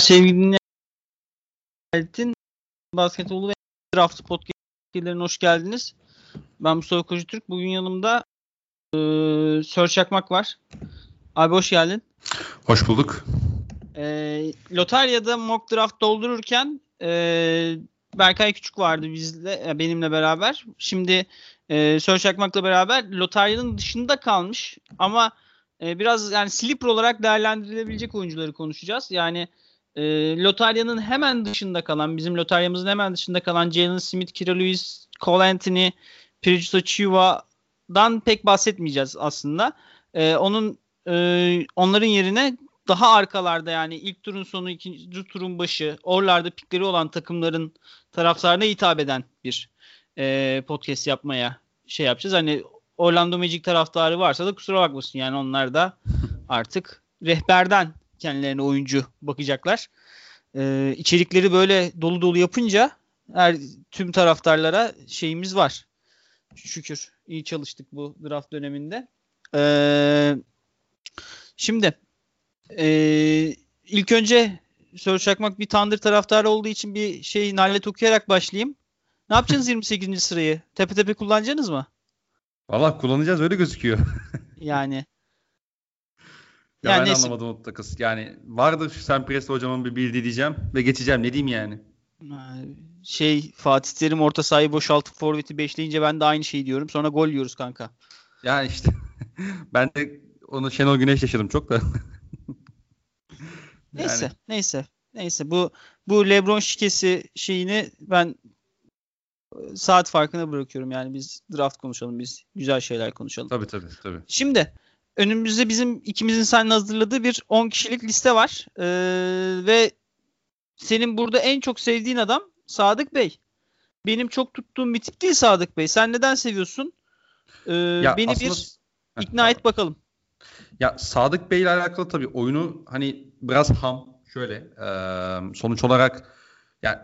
sevgili dinleyenlerin basketbolu ve draft podcastlerine hoş geldiniz. Ben Mustafa Kocutürk. Bugün yanımda e, Sör Çakmak var. Abi hoş geldin. Hoş bulduk. E, Lotarya'da mock draft doldururken e, Berkay Küçük vardı bizle, benimle beraber. Şimdi e, Sör Çakmak'la beraber Lotarya'nın dışında kalmış ama e, biraz yani sleeper olarak değerlendirilebilecek oyuncuları konuşacağız. Yani e, lotaryanın hemen dışında kalan, bizim lotaryamızın hemen dışında kalan Jalen Smith, Kira Lewis, Cole Anthony, Prijito Chiva'dan pek bahsetmeyeceğiz aslında. E, onun e, onların yerine daha arkalarda yani ilk turun sonu, ikinci turun başı, oralarda pikleri olan takımların taraftarına hitap eden bir e, podcast yapmaya şey yapacağız. Hani Orlando Magic taraftarı varsa da kusura bakmasın. Yani onlar da artık rehberden kendilerine oyuncu bakacaklar. Ee, içerikleri böyle dolu dolu yapınca her tüm taraftarlara şeyimiz var. Şükür iyi çalıştık bu draft döneminde. Ee, şimdi e, ilk önce Sör Çakmak bir Tandır taraftarı olduğu için bir şey nalet okuyarak başlayayım. Ne yapacaksınız 28. sırayı? Tepe tepe kullanacaksınız mı? Valla kullanacağız öyle gözüküyor. yani. Ya yani ben neyse. anlamadım o takıs. Yani vardır Sam Presti hocamın bir bildiği diyeceğim ve geçeceğim. Ne diyeyim yani? Şey Fatih Terim orta sahayı boşaltıp forveti beşleyince ben de aynı şeyi diyorum. Sonra gol yiyoruz kanka. Yani işte ben de onu Şenol Güneş yaşadım çok da. neyse yani. neyse. Neyse bu bu LeBron şikesi şeyini ben saat farkına bırakıyorum. Yani biz draft konuşalım. Biz güzel şeyler konuşalım. Tabii tabii. tabii. Şimdi önümüzde bizim ikimizin seninle hazırladığı bir 10 kişilik liste var. Ee, ve senin burada en çok sevdiğin adam Sadık Bey. Benim çok tuttuğum bir tip değil Sadık Bey. Sen neden seviyorsun? Ee, ya beni aslında... bir ikna et bakalım. Ya Sadık Bey ile alakalı tabii oyunu hani biraz ham şöyle e, sonuç olarak yani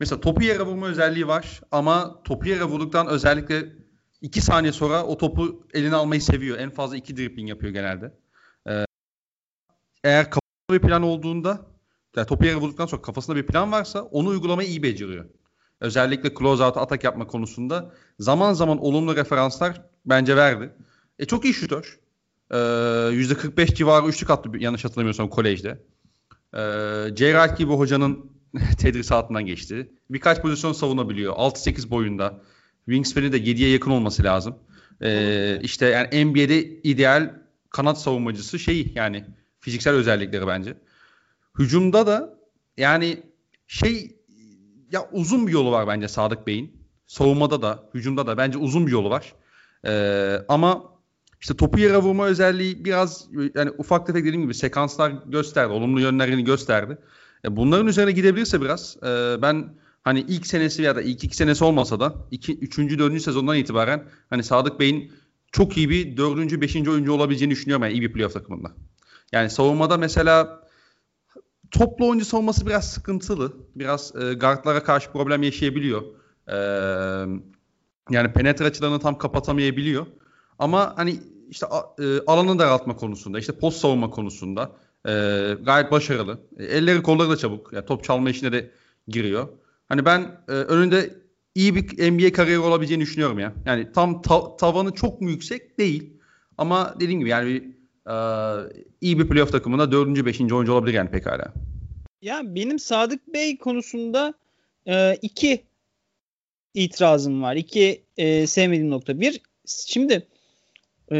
Mesela topu yere vurma özelliği var ama topu yere vurduktan özellikle 2 saniye sonra o topu eline almayı seviyor. En fazla 2 dribbling yapıyor genelde. Ee, eğer kafasında bir plan olduğunda yani topu yere vurduktan sonra kafasında bir plan varsa onu uygulamayı iyi beceriyor. Özellikle close out atak yapma konusunda zaman zaman olumlu referanslar bence verdi. E çok iyi şutör. Ee, %45 civarı üçlük attı yanlış hatırlamıyorsam kolejde. Ee, J. gibi hocanın tedrisatından geçti. Birkaç pozisyon savunabiliyor. 6-8 boyunda. Wingspan'i de 7'ye yakın olması lazım. Ee, işte yani NBA'de ideal kanat savunmacısı şey yani fiziksel özellikleri bence. Hücumda da yani şey ya uzun bir yolu var bence Sadık Bey'in. Savunmada da, hücumda da bence uzun bir yolu var. Ee, ama işte topu yere vurma özelliği biraz yani ufak tefek dediğim gibi sekanslar gösterdi. Olumlu yönlerini gösterdi. E, bunların üzerine gidebilirse biraz e, ben hani ilk senesi ya da ilk iki senesi olmasa da iki, üçüncü, dördüncü sezondan itibaren hani Sadık Bey'in çok iyi bir dördüncü, beşinci oyuncu olabileceğini düşünüyorum yani iyi bir playoff takımında. Yani savunmada mesela toplu oyuncu savunması biraz sıkıntılı. Biraz e, guardlara karşı problem yaşayabiliyor. E, yani penetre açılarını tam kapatamayabiliyor. Ama hani işte e, alanı daraltma konusunda, işte post savunma konusunda e, gayet başarılı. E, elleri kolları da çabuk. Yani top çalma işine de giriyor. Hani ben e, önünde iyi bir NBA kariyeri olabileceğini düşünüyorum ya. Yani tam ta- tavanı çok mu yüksek değil. Ama dediğim gibi yani bir, e, iyi bir playoff takımında dördüncü, beşinci oyuncu olabilir yani pekala. Ya benim Sadık Bey konusunda e, iki itirazım var. İki e, sevmediğim nokta. Bir, şimdi e,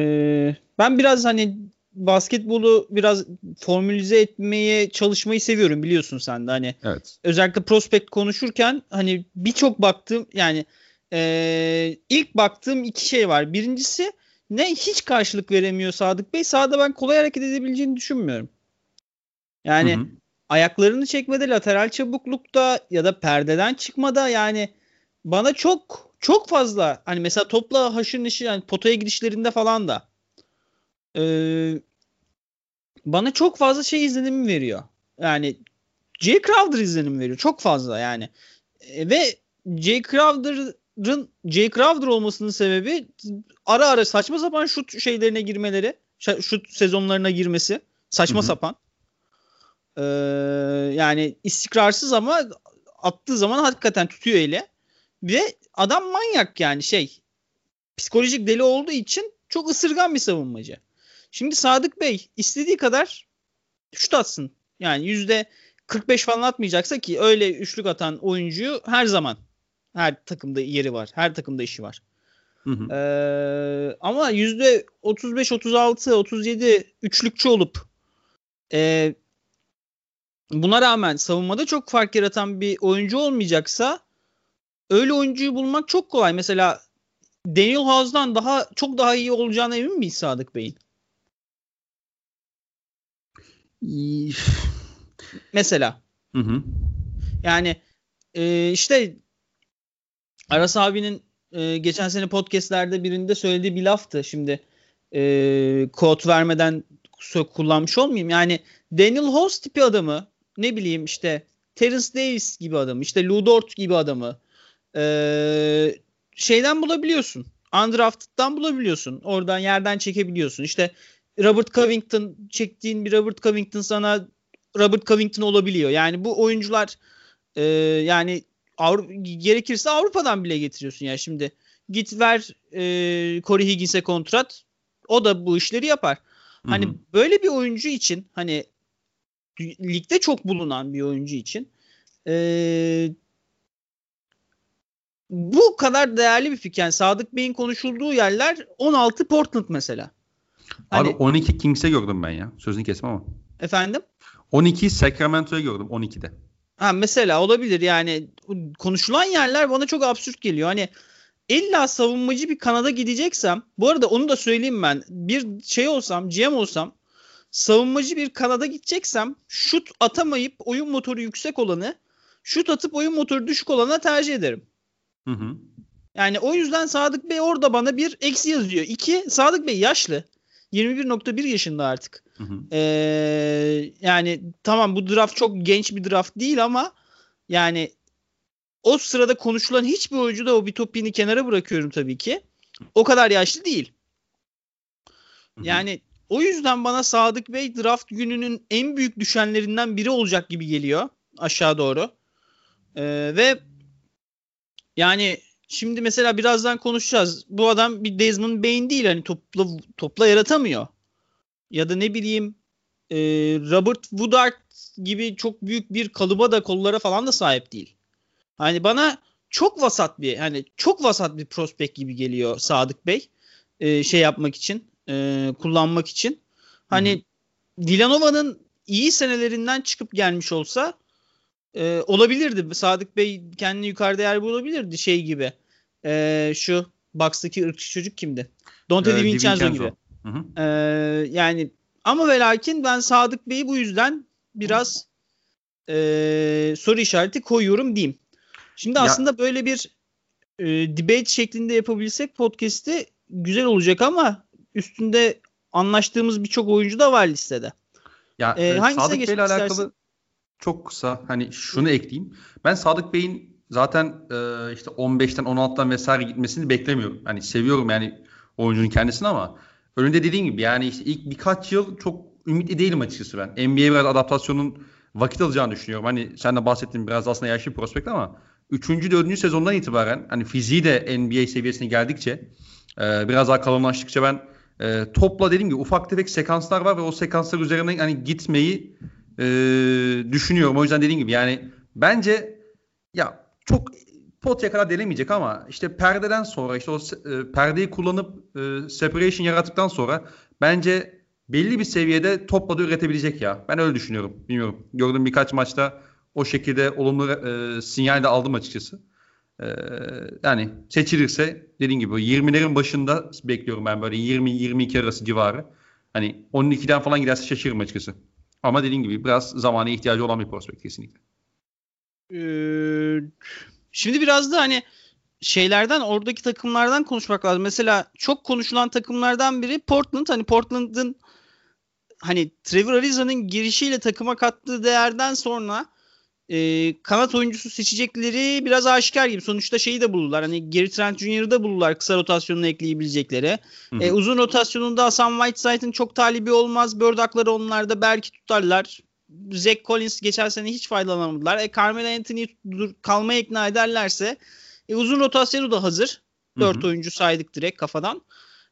ben biraz hani basketbolu biraz formülize etmeye çalışmayı seviyorum biliyorsun sen de hani. Evet. Özellikle prospekt konuşurken hani birçok baktığım yani e, ilk baktığım iki şey var. Birincisi ne hiç karşılık veremiyor Sadık Bey. Sahada ben kolay hareket edebileceğini düşünmüyorum. Yani hı hı. ayaklarını çekmede, lateral çabuklukta ya da perdeden çıkmada yani bana çok çok fazla hani mesela topla haşır neşir yani potaya gidişlerinde falan da e, bana çok fazla şey izlenimi veriyor. Yani Jay Crowder izlenimi veriyor. Çok fazla yani. E, ve Jay Crowder'ın Jay Crowder olmasının sebebi ara ara saçma sapan şut şeylerine girmeleri, şut sezonlarına girmesi. Saçma Hı-hı. sapan. Ee, yani istikrarsız ama attığı zaman hakikaten tutuyor eli. Ve adam manyak yani şey psikolojik deli olduğu için çok ısırgan bir savunmacı. Şimdi Sadık Bey istediği kadar şut atsın. Yani yüzde 45 falan atmayacaksa ki öyle üçlük atan oyuncuyu her zaman her takımda yeri var. Her takımda işi var. Hı hı. Ee, ama yüzde 35, 36, 37 üçlükçü olup e, buna rağmen savunmada çok fark yaratan bir oyuncu olmayacaksa öyle oyuncuyu bulmak çok kolay. Mesela Daniel House'dan daha çok daha iyi olacağına emin miyiz Sadık Bey'in? Mesela. Hı hı. Yani e, işte Aras abinin e, geçen sene podcastlerde birinde söylediği bir laftı. Şimdi e, kod vermeden kullanmış olmayayım. Yani Daniel House tipi adamı ne bileyim işte Terence Davis gibi adamı işte Lou Dort gibi adamı e, şeyden bulabiliyorsun. Undrafted'dan bulabiliyorsun. Oradan yerden çekebiliyorsun. İşte Robert Covington çektiğin bir Robert Covington sana Robert Covington olabiliyor. Yani bu oyuncular e, yani Avrupa, gerekirse Avrupa'dan bile getiriyorsun yani şimdi. Git ver e, Corey Higgins'e kontrat. O da bu işleri yapar. Hı-hı. Hani böyle bir oyuncu için hani ligde çok bulunan bir oyuncu için e, bu kadar değerli bir fikir. Yani Sadık Bey'in konuşulduğu yerler 16 Portland mesela. Hani, Abi 12 Kings'e gördüm ben ya. Sözünü kesmem ama. Efendim? 12 Sacramento'ya gördüm 12'de. Ha mesela olabilir yani konuşulan yerler bana çok absürt geliyor. Hani illa savunmacı bir kanada gideceksem bu arada onu da söyleyeyim ben. Bir şey olsam GM olsam savunmacı bir kanada gideceksem şut atamayıp oyun motoru yüksek olanı şut atıp oyun motoru düşük olana tercih ederim. Hı hı. Yani o yüzden Sadık Bey orada bana bir eksi yazıyor. İki Sadık Bey yaşlı. 21.1 yaşında artık. Hı hı. Ee, yani tamam bu draft çok genç bir draft değil ama yani o sırada konuşulan hiçbir oyuncu da o bir topiğini kenara bırakıyorum tabii ki. O kadar yaşlı değil. Yani o yüzden bana Sadık Bey draft gününün en büyük düşenlerinden biri olacak gibi geliyor aşağı doğru. Ee, ve yani Şimdi mesela birazdan konuşacağız. Bu adam bir Desmond Bain değil hani topla topla yaratamıyor. Ya da ne bileyim e, Robert Woodard gibi çok büyük bir kalıba da kollara falan da sahip değil. Hani bana çok vasat bir hani çok vasat bir prospekt gibi geliyor Sadık Bey. E, şey yapmak için, e, kullanmak için. Hani Villanova'nın iyi senelerinden çıkıp gelmiş olsa e, olabilirdi. Sadık Bey kendini yukarıda yer bulabilirdi şey gibi. E, şu Bucks'taki ırkçı çocuk kimdi? Dante ee, DiVincenzo gibi. Hı hı. E, yani ama ve lakin ben Sadık Bey'i bu yüzden biraz e, soru işareti koyuyorum diyeyim. Şimdi ya, aslında böyle bir e, debate şeklinde yapabilsek podcast'i güzel olacak ama üstünde anlaştığımız birçok oyuncu da var listede. Ya ee, Sadık Bey'le alakalı çok kısa hani şunu ekleyeyim. Ben Sadık Bey'in zaten e, işte 15'ten 16'dan vesaire gitmesini beklemiyorum. Hani seviyorum yani oyuncunun kendisini ama önünde dediğim gibi yani işte ilk birkaç yıl çok ümitli değilim açıkçası ben. NBA biraz adaptasyonun vakit alacağını düşünüyorum. Hani sen de bahsettin biraz aslında yaşlı bir prospekt ama 3. 4. sezondan itibaren hani fiziği de NBA seviyesine geldikçe e, biraz daha kalınlaştıkça ben e, topla dediğim gibi ufak tefek sekanslar var ve o sekanslar üzerine hani gitmeyi e, düşünüyorum. O yüzden dediğim gibi yani bence ya çok potaya kadar denemeyecek ama işte perdeden sonra işte o e, perdeyi kullanıp e, separation yarattıktan sonra bence belli bir seviyede topla da üretebilecek ya. Ben öyle düşünüyorum. Bilmiyorum. Gördüğüm birkaç maçta o şekilde olumlu e, sinyal de aldım açıkçası. E, yani seçilirse dediğim gibi 20'lerin başında bekliyorum ben böyle 20-22 arası civarı. Hani 12'den falan giderse şaşırırım açıkçası. Ama dediğim gibi biraz zamana ihtiyacı olan bir prospekt kesinlikle. Ee, şimdi biraz da hani şeylerden oradaki takımlardan konuşmak lazım. Mesela çok konuşulan takımlardan biri Portland. Hani Portland'ın hani Trevor Ariza'nın girişiyle takıma kattığı değerden sonra e, kanat oyuncusu seçecekleri biraz aşikar gibi. Sonuçta şeyi de bulurlar. Hani Gary Trent Jr.'ı da bulurlar kısa rotasyonunu ekleyebilecekleri. E, uzun rotasyonunda Hasan Whiteside'ın çok talibi olmaz. Birdakları onlarda belki tutarlar. Zach Collins geçen sene hiç faydalanamadılar. E Carmelo Anthony kalmaya ikna ederlerse e, uzun rotasyonu da hazır. Dört oyuncu saydık direkt kafadan.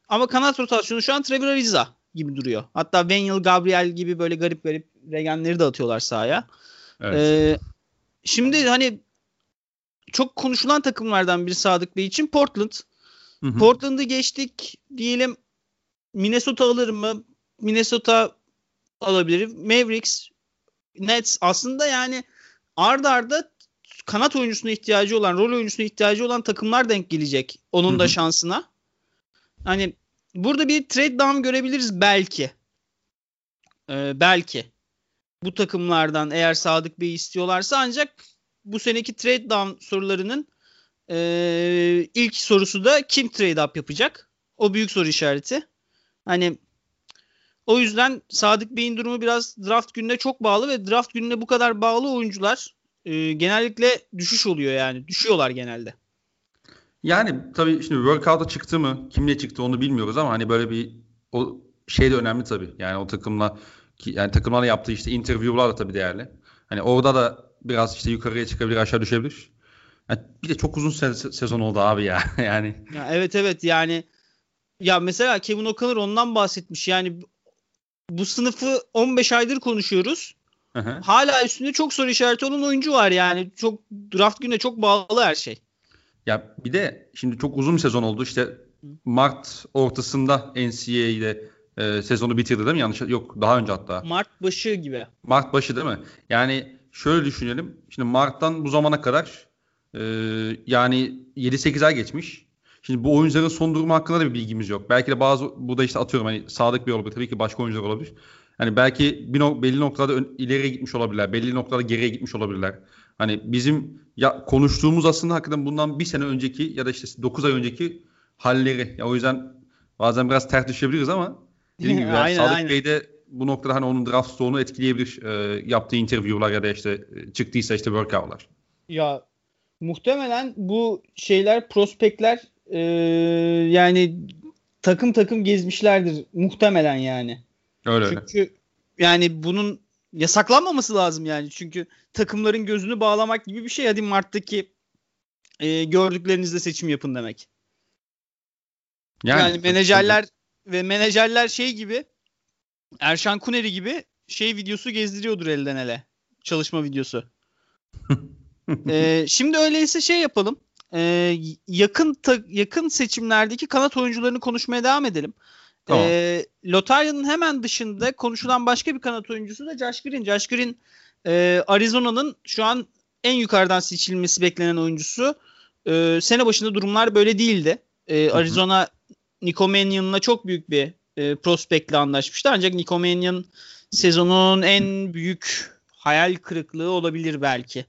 Ama kanat rotasyonu şu an Trevor Ariza gibi duruyor. Hatta Daniel Gabriel gibi böyle garip garip regenleri de atıyorlar sahaya. Evet. Ee, şimdi hani çok konuşulan takımlardan biri Sadık Bey için Portland. Portland'ı geçtik diyelim Minnesota alır mı? Minnesota alabilir. Mavericks, Nets aslında yani ard arda kanat oyuncusuna ihtiyacı olan, rol oyuncusuna ihtiyacı olan takımlar denk gelecek. Onun Hı-hı. da şansına. Hani burada bir trade down görebiliriz belki. Ee, belki. Bu takımlardan eğer Sadık Bey istiyorlarsa ancak bu seneki trade down sorularının e, ilk sorusu da kim trade up yapacak? O büyük soru işareti. Hani o yüzden Sadık Bey'in durumu biraz draft gününe çok bağlı ve draft gününe bu kadar bağlı oyuncular e, genellikle düşüş oluyor yani. Düşüyorlar genelde. Yani tabii şimdi workout'a çıktı mı, kimle çıktı onu bilmiyoruz ama hani böyle bir o şey de önemli tabii. Yani o takımla yani takımlarla yaptığı işte interview'lar da tabii değerli. Hani orada da biraz işte yukarıya çıkabilir, aşağı düşebilir. Yani bir de çok uzun se- sezon oldu abi ya. yani. Ya evet evet yani ya mesela Kevin O'Connor ondan bahsetmiş. Yani bu sınıfı 15 aydır konuşuyoruz. Hı Hala üstünde çok soru işareti olan oyuncu var yani. Çok draft gününe çok bağlı her şey. Ya bir de şimdi çok uzun bir sezon oldu. İşte Mart ortasında NCAA'de e, sezonu bitirdi değil mi? Yanlış yok daha önce hatta. Mart başı gibi. Mart başı değil mi? Yani şöyle düşünelim. Şimdi Mart'tan bu zamana kadar e, yani 7-8 ay geçmiş. Şimdi bu oyuncuların son durumu hakkında da bir bilgimiz yok. Belki de bazı bu da işte atıyorum hani sadık bir olabilir. Tabii ki başka oyuncular olabilir. Hani belki bir no, belli noktada ön, ileriye gitmiş olabilirler. Belli noktada geriye gitmiş olabilirler. Hani bizim ya konuştuğumuz aslında hakikaten bundan bir sene önceki ya da işte 9 ay önceki halleri. Ya o yüzden bazen biraz ters düşebiliriz ama dediğim gibi aynen, Sadık aynen. Bey de bu noktada hani onun draft stoğunu etkileyebilir. E, yaptığı interview'lar ya da işte e, çıktıysa işte workout'lar. Ya muhtemelen bu şeyler prospektler e, yani takım takım gezmişlerdir muhtemelen yani. Öyle Çünkü öyle. yani bunun yasaklanmaması lazım yani. Çünkü takımların gözünü bağlamak gibi bir şey. Hadi Mart'taki e, gördüklerinizle seçim yapın demek. Yani, yani menajerler tabii. Ve menajerler şey gibi Erşan Kuneri gibi şey videosu gezdiriyordur elden ele. Çalışma videosu. ee, şimdi öyleyse şey yapalım. Ee, yakın ta, yakın seçimlerdeki kanat oyuncularını konuşmaya devam edelim. Tamam. Ee, Lotarya'nın hemen dışında konuşulan başka bir kanat oyuncusu da Josh Green. Josh Green e, Arizona'nın şu an en yukarıdan seçilmesi beklenen oyuncusu. E, sene başında durumlar böyle değildi. E, Arizona Nico çok büyük bir e, prospektle anlaşmıştı. Ancak Nico Mannion sezonun en büyük hayal kırıklığı olabilir belki.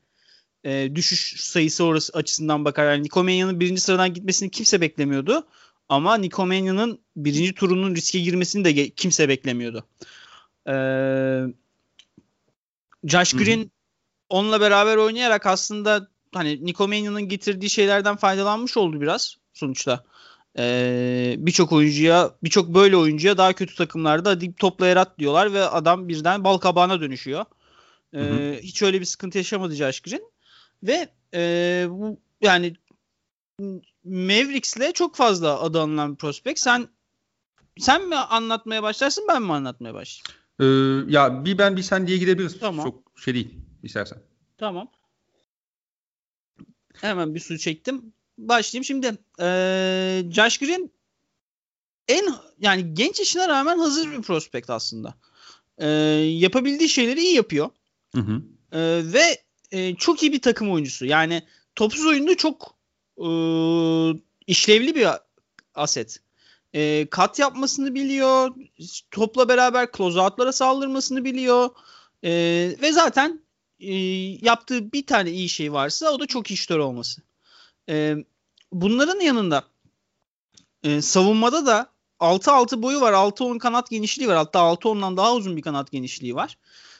E, düşüş sayısı orası açısından bakar. Yani Nico Mannion'ın birinci sıradan gitmesini kimse beklemiyordu. Ama Nico Mannion'ın birinci turunun riske girmesini de kimse beklemiyordu. Ee, Josh Green Hı-hı. onunla beraber oynayarak aslında hani Nico Mannion'ın getirdiği şeylerden faydalanmış oldu biraz sonuçta. Ee, birçok oyuncuya, birçok böyle oyuncuya daha kötü takımlarda hadi topla yarat diyorlar ve adam birden bal kabağına dönüşüyor. Ee, hiç öyle bir sıkıntı yaşamadı Green. Ve e, bu yani Mavericks'le çok fazla adı anılan bir prospekt. Sen sen mi anlatmaya başlarsın ben mi anlatmaya başlayayım? Ee, ya bir ben bir sen diye gidebiliriz. Tamam. Çok şey değil istersen. Tamam. Hemen bir su çektim. Başlayayım şimdi. Ee, Josh Green en yani genç yaşına rağmen hazır bir prospekt aslında. Ee, yapabildiği şeyleri iyi yapıyor. Hı hı. Ee, ve e, çok iyi bir takım oyuncusu. Yani topsuz oyunda çok e, işlevli bir aset. E, kat yapmasını biliyor. Topla beraber closeout'lara saldırmasını biliyor. E, ve zaten e, yaptığı bir tane iyi şey varsa o da çok işler olması. E, bunların yanında e, savunmada da 6-6 boyu var. 6-10 kanat genişliği var. Hatta 6-10'dan daha uzun bir kanat genişliği var.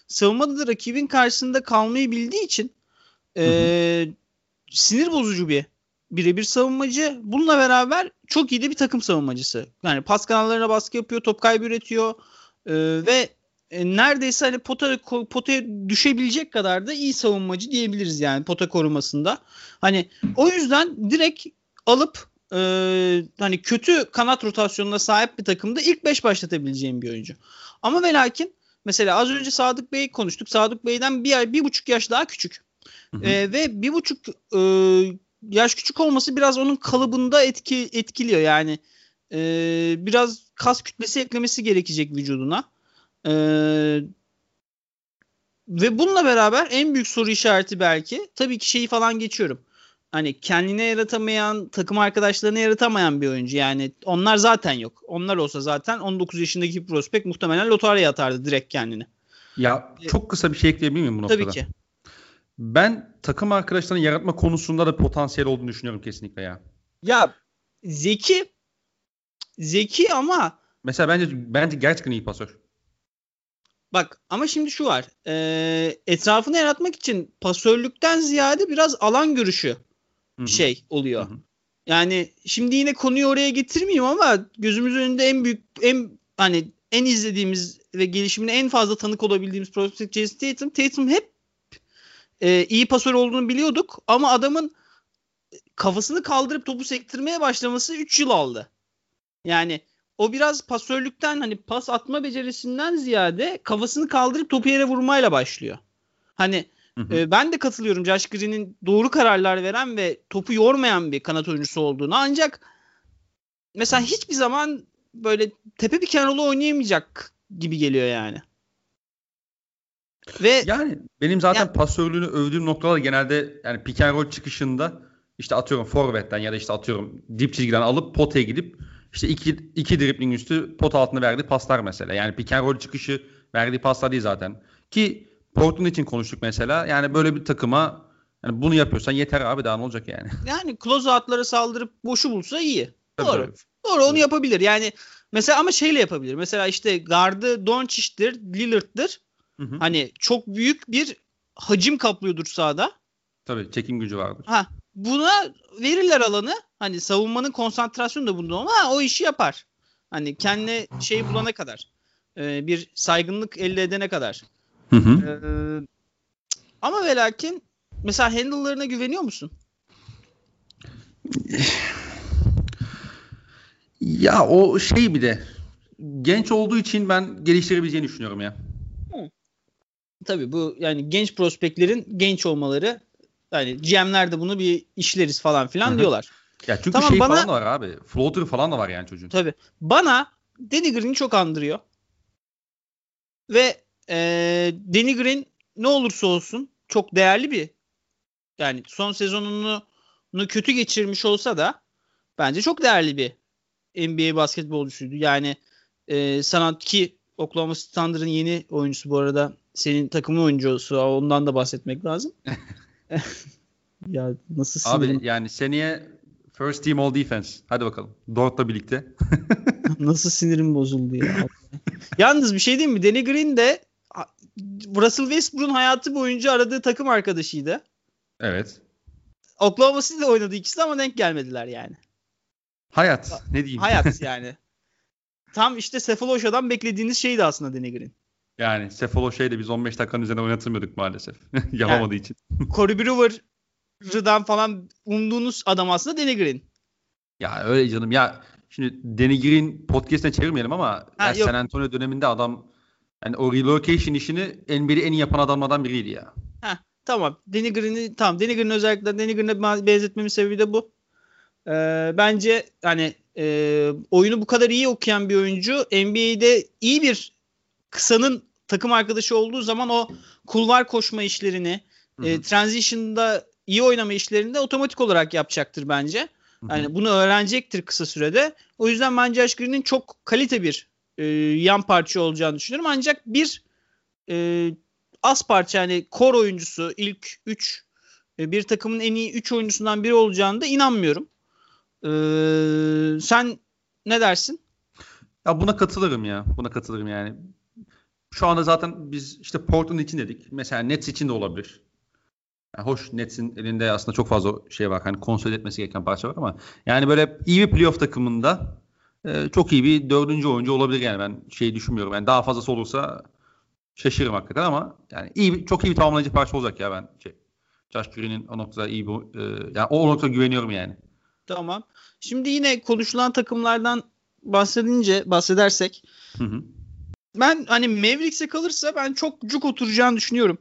Savunmada da rakibin karşısında kalmayı bildiği için e, hı hı. sinir bozucu bir birebir savunmacı. Bununla beraber çok iyi de bir takım savunmacısı. Yani pas kanallarına baskı yapıyor, top kaybı üretiyor e, ve e, neredeyse hani pota potaya düşebilecek kadar da iyi savunmacı diyebiliriz yani pota korumasında. Hani o yüzden direkt alıp e, hani kötü kanat rotasyonuna sahip bir takımda ilk 5 başlatabileceğim bir oyuncu. Ama ve lakin mesela az önce Sadık Bey konuştuk. Sadık Bey'den bir, bir buçuk yaş daha küçük. Hı hı. E, ve bir buçuk e, yaş küçük olması biraz onun kalıbında etki etkiliyor yani. E, biraz kas kütlesi eklemesi gerekecek vücuduna. E, ve bununla beraber en büyük soru işareti belki tabii ki şeyi falan geçiyorum. Hani kendine yaratamayan, takım arkadaşlarına yaratamayan bir oyuncu. Yani onlar zaten yok. Onlar olsa zaten 19 yaşındaki bir prospekt muhtemelen lotaryaya atardı direkt kendini. Ya çok kısa bir şey ekleyebilir miyim bu noktada? Tabii ki. Ben takım arkadaşlarını yaratma konusunda da potansiyel olduğunu düşünüyorum kesinlikle ya. Ya zeki zeki ama mesela bence bence gerçekten iyi pasör. Bak ama şimdi şu var. E, etrafını yaratmak için pasörlükten ziyade biraz alan görüşü Hı-hı. şey oluyor. Hı-hı. Yani şimdi yine konuyu oraya getirmeyeyim ama gözümüz önünde en büyük en hani en izlediğimiz ve gelişimine en fazla tanık olabildiğimiz prospect Jason Tatum. Tatum hep e, iyi pasör olduğunu biliyorduk ama adamın kafasını kaldırıp topu sektirmeye başlaması 3 yıl aldı. Yani o biraz pasörlükten hani pas atma becerisinden ziyade kafasını kaldırıp topu yere vurmayla başlıyor. Hani hı hı. E, ben de katılıyorum Josh Green'in doğru kararlar veren ve topu yormayan bir kanat oyuncusu olduğunu. Ancak mesela hiçbir zaman böyle tepe bir kenarlı oynayamayacak gibi geliyor yani. Ve yani benim zaten yani, pasörlüğünü övdüğüm noktalar genelde yani pick and roll çıkışında işte atıyorum forvetten ya da işte atıyorum dip çizgiden alıp potaya gidip işte iki, iki dribling üstü pot altına verdiği paslar mesela. Yani pick and roll çıkışı verdiği paslar değil zaten. Ki Portland için konuştuk mesela. Yani böyle bir takıma yani bunu yapıyorsan yeter abi daha ne olacak yani. Yani close out'lara saldırıp boşu bulsa iyi. Tabii Doğru. Tabii. Doğru onu yapabilir. Yani mesela ama şeyle yapabilir. Mesela işte gardı Doncic'tir, Lillard'dır. Hı hı. Hani çok büyük bir hacim kaplıyordur sahada. Tabii çekim gücü vardır. Ha, buna verirler alanı. Hani savunmanın konsantrasyonu da bunda ama o işi yapar. Hani kendine şey bulana kadar. E, bir saygınlık elde edene kadar. Hı hı. E, ama ve lakin mesela handle'larına güveniyor musun? Ya o şey bir de genç olduğu için ben geliştirebileceğini düşünüyorum ya. Tabii bu yani genç prospektlerin genç olmaları yani GM'ler de bunu bir işleriz falan filan Hı-hı. diyorlar. Ya çünkü tamam, şey bana, falan da var abi. Floater falan da var yani çocuğun. Tabii. Bana Danny Green'i çok andırıyor. Ve e, Danny Green ne olursa olsun çok değerli bir yani son sezonunu kötü geçirmiş olsa da bence çok değerli bir NBA basketbolcusuydu. Yani e, sanat ki Oklahoma City Thunder'ın yeni oyuncusu bu arada senin takımın oyuncusu ondan da bahsetmek lazım. ya nasıl? Abi yani seneye first team all defense. Hadi bakalım. Dort'la birlikte. nasıl sinirim bozuldu ya. Yalnız bir şey diyeyim mi? Danny Green de Russell Westbrook'un hayatı boyunca aradığı takım arkadaşıydı. Evet. Oklahoma City'de oynadı ikisi ama denk gelmediler yani. Hayat. Ne diyeyim? Hayat yani. Tam işte Sefalosha'dan beklediğiniz şeydi aslında Danny Green. Yani Sefalosha'yı da biz 15 dakikanın üzerine oynatılmıyorduk maalesef. Yapamadığı yani, için. Corey Brewer'dan falan umduğunuz adam aslında Danny Green. Ya öyle canım. Ya şimdi Danny Green podcast'ine çevirmeyelim ama ha, San Antonio döneminde adam yani o relocation işini NBA'de en iyi yapan adamlardan biriydi ya. Ha, tamam. Danny Green'i tamam. Danny özellikle Danny Green'e benzetmemin sebebi de bu. Ee, bence hani e, oyunu bu kadar iyi okuyan bir oyuncu NBA'de iyi bir kısanın takım arkadaşı olduğu zaman o kulvar koşma işlerini, e, transition'da iyi oynama işlerini de otomatik olarak yapacaktır bence. Yani bunu öğrenecektir kısa sürede. O yüzden bence Josh Green'in çok kalite bir e, yan parça olacağını düşünüyorum. Ancak bir e, az parça yani kor oyuncusu ilk 3 e, bir takımın en iyi 3 oyuncusundan biri olacağını da inanmıyorum. E, sen ne dersin? Ya buna katılırım ya. Buna katılırım yani. Şu anda zaten biz işte Portland için dedik. Mesela Nets için de olabilir. Yani hoş Nets'in elinde aslında çok fazla şey var. Hani konsolide etmesi gereken parça var ama yani böyle iyi bir playoff takımında e, çok iyi bir dördüncü oyuncu olabilir yani ben şey düşünmüyorum. Yani daha fazlası olursa şaşırırım hakikaten ama yani iyi bir, çok iyi bir tamamlayıcı parça olacak ya ben şey, Josh Green'in o noktada iyi bir e, yani o noktada güveniyorum yani. Tamam. Şimdi yine konuşulan takımlardan bahsedince bahsedersek hı hı. ben hani Mavericks'e kalırsa ben çok cuk oturacağını düşünüyorum.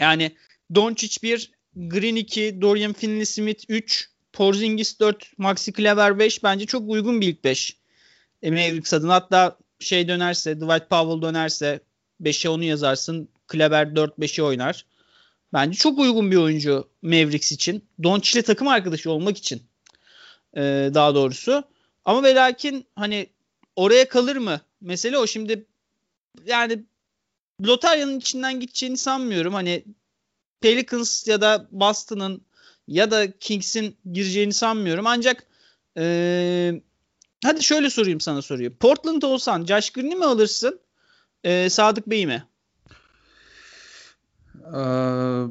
Yani Doncic 1, Green 2, Dorian Finney-Smith 3, Porzingis 4, Maxi Kleber 5 bence çok uygun bir ilk 5. E, Mavericks adına hatta şey dönerse, Dwight Powell dönerse 5'e onu yazarsın. Kleber 4-5'e oynar. Bence çok uygun bir oyuncu Mavericks için. Doncic'le takım arkadaşı olmak için. Ee, daha doğrusu. Ama ve lakin hani oraya kalır mı? Mesele o. Şimdi yani lotaryanın içinden gideceğini sanmıyorum. Hani Pelicans ya da Boston'ın ya da Kings'in gireceğini sanmıyorum. Ancak ee, hadi şöyle sorayım sana soruyu. Portland olsan Josh Green'i mi alırsın? E, Sadık Bey'i mi? Ee,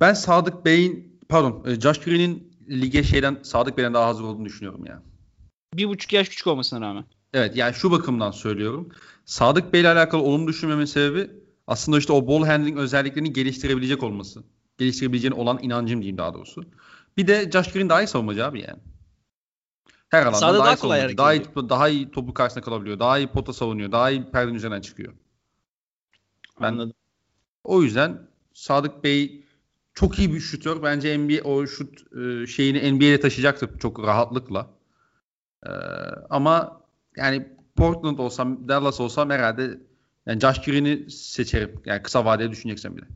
ben Sadık Bey'in pardon e, Josh Green'in lige şeyden Sadık Bey'den daha hazır olduğunu düşünüyorum ya. Bir buçuk yaş küçük olmasına rağmen. Evet yani şu bakımdan söylüyorum. Sadık Bey'le alakalı olumlu düşünmemin sebebi aslında işte o ball handling özelliklerini geliştirebilecek olması. Geliştirebileceğine olan inancım diyeyim daha doğrusu. Bir de Josh Green daha iyi savunmacı abi yani. Her alanda daha, daha, iyi kolay daha iyi, daha iyi topu karşısında kalabiliyor. Daha iyi pota savunuyor. Daha iyi perdenin üzerinden çıkıyor. Ben Anladım. O yüzden Sadık Bey çok iyi bir şutör. Bence NBA o şut e, şeyini NBA'ye taşıyacaktır çok rahatlıkla. E, ama yani Portland olsam, Dallas olsam herhalde yani Josh Green'i seçerim. Yani kısa vadede düşüneceksen bile.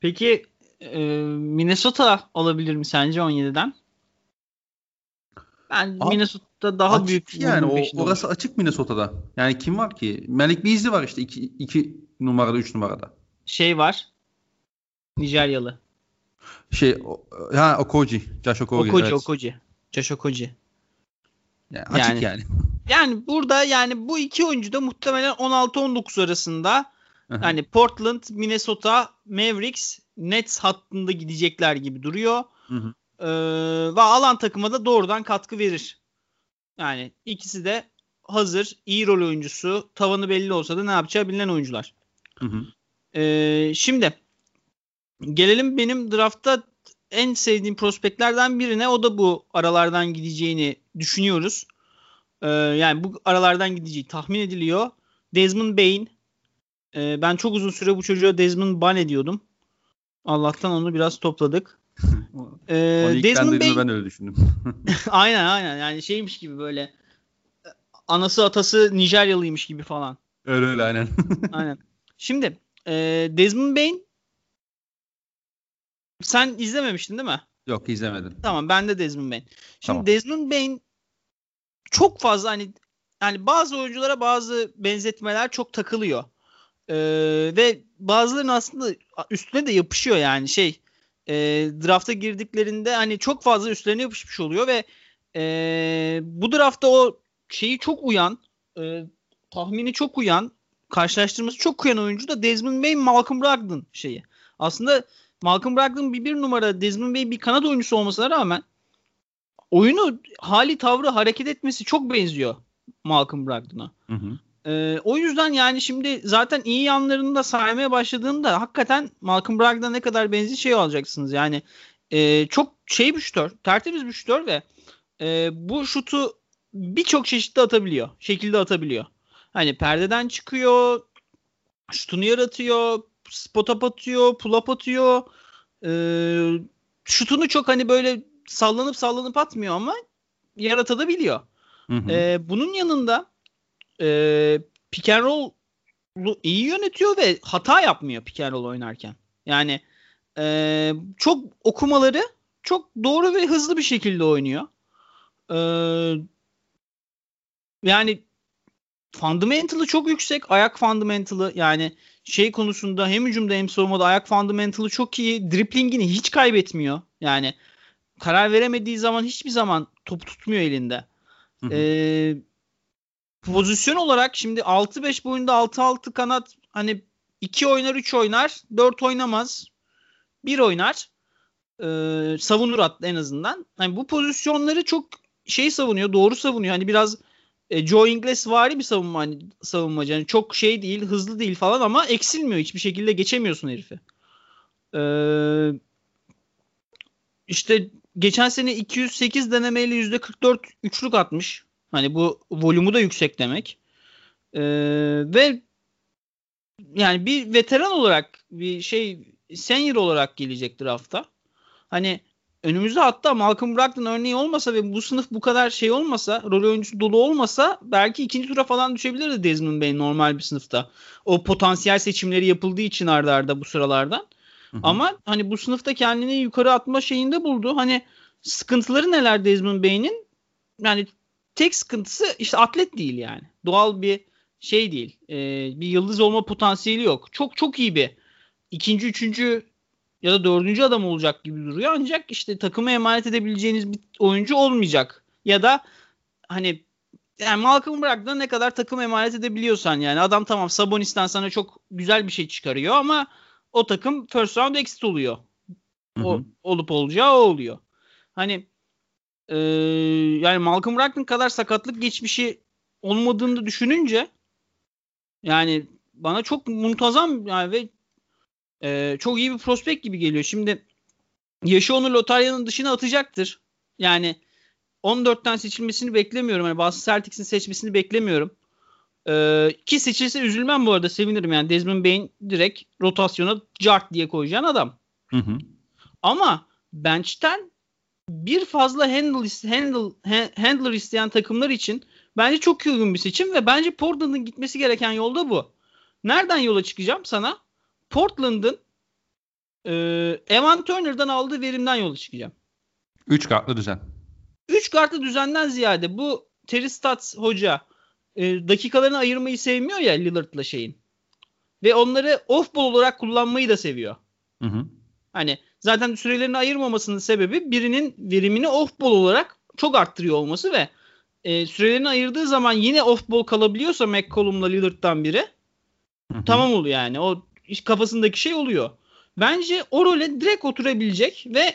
Peki e, Minnesota olabilir mi sence 17'den? Ben Abi, Minnesota daha açık büyük. Yani o, orası açık Minnesota'da. Yani kim var ki? Malik Beasley var işte 2 numarada 3 numarada. Şey var. Nijeryalı. Şey ha Okoji. Josh Okoji. Okoji, evet. Okoji. Josh Okoji. Yani açık yani. Yani, yani burada yani bu iki oyuncu da muhtemelen 16-19 arasında yani Portland, Minnesota, Mavericks, Nets hattında gidecekler gibi duruyor. Hı hı. Ee, ve alan takıma da doğrudan katkı verir. Yani ikisi de hazır, iyi rol oyuncusu, tavanı belli olsa da ne yapacağı bilinen oyuncular. Hı hı. Ee, şimdi gelelim benim draftta en sevdiğim prospektlerden birine. O da bu aralardan gideceğini düşünüyoruz. Ee, yani bu aralardan gideceği tahmin ediliyor. Desmond Bain. Ee, ben çok uzun süre bu çocuğa Desmond Ban ediyordum. Allah'tan onu biraz topladık. ee, Desmond Bey... ben öyle düşündüm. aynen aynen yani şeymiş gibi böyle anası atası Nijeryalıymış gibi falan. Öyle öyle aynen. aynen. Şimdi e, Desmond Bain sen izlememiştin değil mi? Yok izlemedim. Tamam ben de Desmond Bain. Şimdi tamam. Desmond Bain çok fazla hani yani bazı oyunculara bazı benzetmeler çok takılıyor. Ee, ve bazılarının aslında üstüne de yapışıyor yani şey e, drafta girdiklerinde hani çok fazla üstlerine yapışmış oluyor ve e, bu drafta o şeyi çok uyan e, tahmini çok uyan karşılaştırması çok uyan oyuncu da Desmond Bey Malcolm Brogdon şeyi. Aslında Malcolm Brogdon bir bir numara Desmond Bey bir kanat oyuncusu olmasına rağmen oyunu hali tavrı hareket etmesi çok benziyor Malcolm Brogdon'a. Hı hı. Ee, o yüzden yani şimdi zaten iyi yanlarını da saymaya başladığımda hakikaten Malcolm Brogdon'a ne kadar benzi şey alacaksınız. Yani e, çok şey bir şutör, tertemiz bir şutör ve e, bu şutu birçok çeşitli atabiliyor. Şekilde atabiliyor. Hani perdeden çıkıyor, şutunu yaratıyor, spot up atıyor, pull up atıyor. E, şutunu çok hani böyle sallanıp sallanıp atmıyor ama yaratabiliyor. Hı hı. E, bunun yanında e, pick and roll iyi yönetiyor ve hata yapmıyor pick and roll oynarken. Yani e, çok okumaları çok doğru ve hızlı bir şekilde oynuyor. E, yani fundamental'ı çok yüksek. Ayak fundamental'ı yani şey konusunda hem hücumda hem savunmada ayak fundamental'ı çok iyi. Driplingini hiç kaybetmiyor. Yani karar veremediği zaman hiçbir zaman top tutmuyor elinde. Hı hı. Ee, pozisyon olarak şimdi 6-5 boyunda 6-6 kanat hani 2 oynar 3 oynar 4 oynamaz 1 oynar ee, savunur at en azından. Hani bu pozisyonları çok şey savunuyor doğru savunuyor. Hani biraz e, Joe Ingles vari bir savunma hani, savunmacı. Yani çok şey değil, hızlı değil falan ama eksilmiyor. Hiçbir şekilde geçemiyorsun herifi. Ee, işte geçen sene 208 denemeyle %44 üçlük atmış. Hani bu volümü da yüksek demek. Ee, ve yani bir veteran olarak bir şey senior olarak gelecek drafta. Hani önümüzde hatta Malcolm Brogdon örneği olmasa ve bu sınıf bu kadar şey olmasa, rol oyuncusu dolu olmasa belki ikinci tura falan düşebilirdi Desmond Bey normal bir sınıfta. O potansiyel seçimleri yapıldığı için ardarda arda bu sıralardan. Hı hı. Ama hani bu sınıfta kendini yukarı atma şeyinde buldu. Hani sıkıntıları neler Desmond Bey'in? Yani tek sıkıntısı işte atlet değil yani. Doğal bir şey değil. E, bir yıldız olma potansiyeli yok. Çok çok iyi bir ikinci, üçüncü ya da dördüncü adam olacak gibi duruyor. Ancak işte takımı emanet edebileceğiniz bir oyuncu olmayacak. Ya da hani yani Malcolm Brogdon'a ne kadar takım emanet edebiliyorsan yani adam tamam Sabonis'ten sana çok güzel bir şey çıkarıyor ama o takım first round exit oluyor. O, olup olacağı o oluyor. Hani e, yani Malcolm Brogdon kadar sakatlık geçmişi olmadığını düşününce yani bana çok muntazam yani ve e, çok iyi bir prospekt gibi geliyor. Şimdi yaşı onu lotaryanın dışına atacaktır. Yani 14'ten seçilmesini beklemiyorum. Yani bazı Celtics'in seçmesini beklemiyorum. Ee, ki seçilse üzülmem bu arada sevinirim yani Desmond Bain direkt rotasyona cart diye koyacağın adam. Hı hı. Ama bench'ten bir fazla handle, handle, handler isteyen takımlar için bence çok uygun bir seçim ve bence Portland'ın gitmesi gereken yolda bu. Nereden yola çıkacağım sana? Portland'ın e, Evan Turner'dan aldığı verimden yola çıkacağım. 3 kartlı düzen. 3 kartlı düzenden ziyade bu Terry Stotts hoca e, dakikalarını ayırmayı sevmiyor ya Lillard'la şeyin. Ve onları off ball olarak kullanmayı da seviyor. Hı hı. Hani zaten sürelerini ayırmamasının sebebi birinin verimini off ball olarak çok arttırıyor olması ve e, sürelerini ayırdığı zaman yine off ball kalabiliyorsa McCollum'la Lillard'dan biri hı hı. tamam oluyor yani. O kafasındaki şey oluyor. Bence o role direkt oturabilecek ve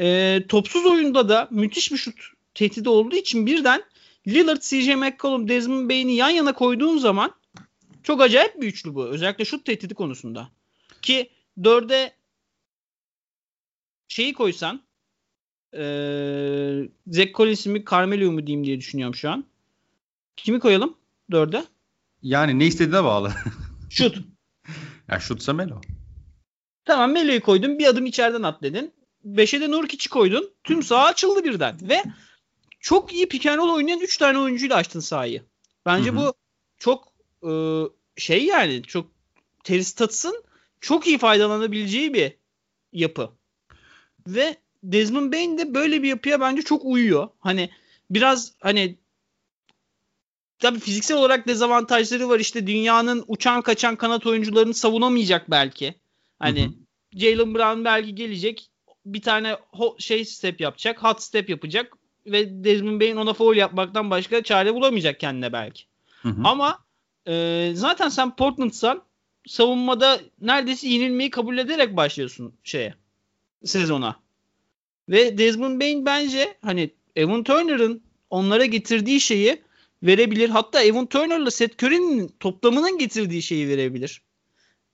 e, topsuz oyunda da müthiş bir şut tehdidi olduğu için birden Lillard, CJ McCollum, Desmond Bain'i yan yana koyduğun zaman çok acayip bir üçlü bu. Özellikle şut tehdidi konusunda. Ki dörde şeyi koysan ee, Zach Collins mi Carmelo mu diyeyim diye düşünüyorum şu an. Kimi koyalım dörde? Yani ne istediğine bağlı. Şut. ya şutsa Melo. Tamam Melo'yu koydun. Bir adım içeriden at dedin. Beşe de Nurkic'i koydun. Tüm saha açıldı birden. Ve çok iyi pick and roll oynayan 3 tane oyuncuyla açtın sahayı. Bence Hı-hı. bu çok e, şey yani çok Teristats'ın çok iyi faydalanabileceği bir yapı. Ve Desmond Bain de böyle bir yapıya bence çok uyuyor. Hani biraz hani tabii fiziksel olarak dezavantajları var. İşte dünyanın uçan kaçan kanat oyuncularını savunamayacak belki. Hani Jalen Brown belki gelecek bir tane şey step yapacak, hot step yapacak ve Desmond Bain ona foul yapmaktan başka çare bulamayacak kendine belki. Hı hı. Ama e, zaten sen Portland'san savunmada neredeyse yenilmeyi kabul ederek başlıyorsun şeye sezona. Ve Desmond Bain bence hani Evan Turner'ın onlara getirdiği şeyi verebilir. Hatta Evan Turner'la Seth Curry'nin toplamının getirdiği şeyi verebilir.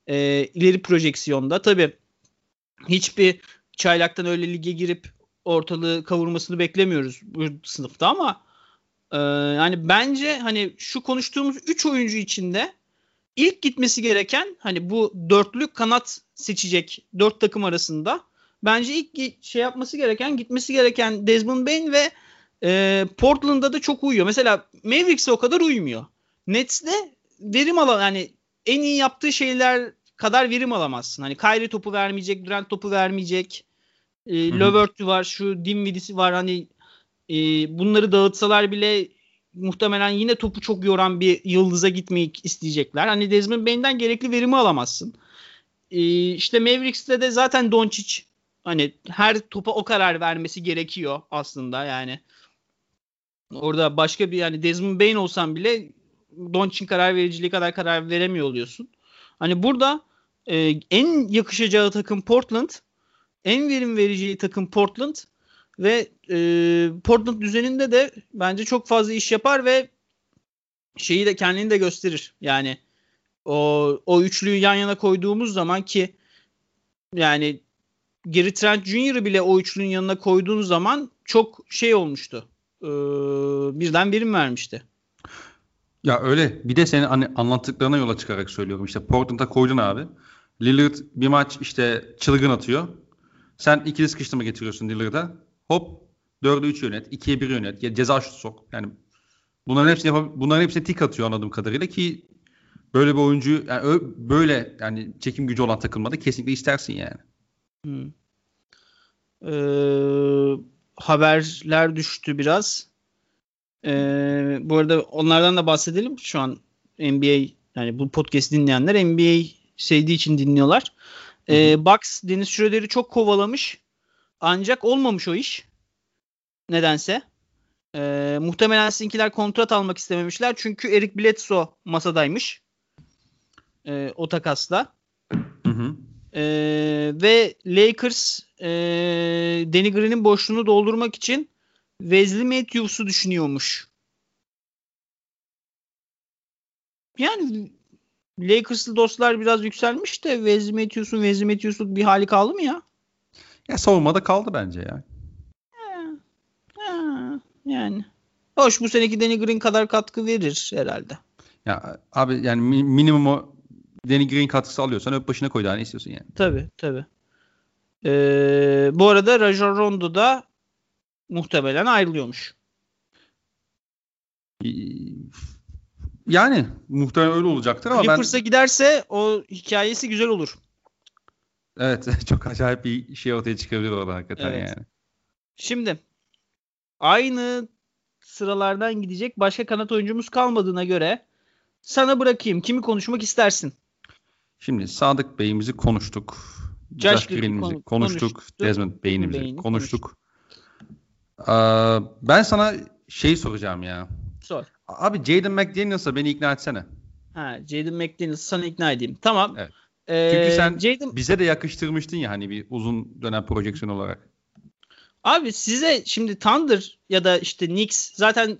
E, ileri projeksiyonda. Tabi hiçbir çaylaktan öyle lige girip ortalığı kavurmasını beklemiyoruz bu sınıfta ama e, yani bence hani şu konuştuğumuz 3 oyuncu içinde ilk gitmesi gereken hani bu dörtlü kanat seçecek dört takım arasında bence ilk şey yapması gereken gitmesi gereken Desmond Bain ve e, Portland'da da çok uyuyor. Mesela Mavericks'e o kadar uymuyor. Nets'te verim alan yani en iyi yaptığı şeyler kadar verim alamazsın. Hani Kyrie topu vermeyecek, Durant topu vermeyecek. E, Lövert'ü var, şu Dinwiddie'si var. Hani e, bunları dağıtsalar bile muhtemelen yine topu çok yoran bir yıldıza gitmeyi isteyecekler. Hani Desmond Bain'den gerekli verimi alamazsın. E, işte Mavericks'te de zaten Doncic hani her topa o karar vermesi gerekiyor aslında yani. Orada başka bir yani Desmond Bain olsan bile Doncic'in karar vericiliği kadar karar veremiyor oluyorsun. Hani burada e, en yakışacağı takım Portland en verim verici takım Portland ve e, Portland düzeninde de bence çok fazla iş yapar ve şeyi de kendini de gösterir. Yani o o üçlüyü yan yana koyduğumuz zaman ki yani Gary Trent Jr.'ı bile o üçlünün yanına koyduğun zaman çok şey olmuştu. Ee, birden birim vermişti. Ya öyle. Bir de senin hani anlattıklarına yola çıkarak söylüyorum. İşte Portland'a koydun abi. Lillard bir maç işte çılgın atıyor. Sen ikili sıkıştırma getiriyorsun Lillard'a. Hop 4'e 3 yönet. 2'ye 1 yönet. Ya ceza şutu sok. Yani bunların hepsini yapab- bunların hepsine tik atıyor anladığım kadarıyla ki böyle bir oyuncu yani böyle yani çekim gücü olan takılmada kesinlikle istersin yani. Hmm. Ee, haberler düştü biraz. Ee, bu arada onlardan da bahsedelim. Şu an NBA yani bu podcast dinleyenler NBA sevdiği için dinliyorlar. Ee, Bucks Deniz Schroeder'i çok kovalamış. Ancak olmamış o iş. Nedense. Ee, muhtemelen sizinkiler kontrat almak istememişler. Çünkü Eric Bledsoe masadaymış. Ee, o takasla. Hı hı. Ee, ve Lakers e, Danny Green'in boşluğunu doldurmak için Wesley Matthews'u düşünüyormuş. Yani Lakers'lı dostlar biraz yükselmiş de Wesley Matthews'un Wesley Matthews'luk bir hali kaldı mı ya? Ya savunmada kaldı bence ya. Ha, yani. Hoş bu seneki Danny Green kadar katkı verir herhalde. Ya abi yani minimum o Danny Green katkısı alıyorsan öp başına koy daha ne istiyorsun yani. Tabii tabii. Ee, bu arada Rajon Rondo da muhtemelen ayrılıyormuş. Yani muhtemelen öyle olacaktır ama Clippers'a ben... giderse o hikayesi güzel olur. Evet çok acayip bir şey ortaya çıkabilir orada hakikaten evet. yani. Şimdi aynı sıralardan gidecek başka kanat oyuncumuz kalmadığına göre sana bırakayım. Kimi konuşmak istersin? Şimdi Sadık Bey'imizi konuştuk. Josh, Green'imizi konu- konuştuk. konuştuk. Desmond Bey'imizi Bey'ini konuştuk. konuştuk. Ee, ben sana şey soracağım ya. Sor. Abi Jaden McDaniels'a beni ikna etsene. Ha, Jaden McDaniels'ı sana ikna edeyim. Tamam. Evet. Ee, Çünkü sen Jaden... bize de yakıştırmıştın ya hani bir uzun dönem projeksiyon olarak. Abi size şimdi Thunder ya da işte Knicks zaten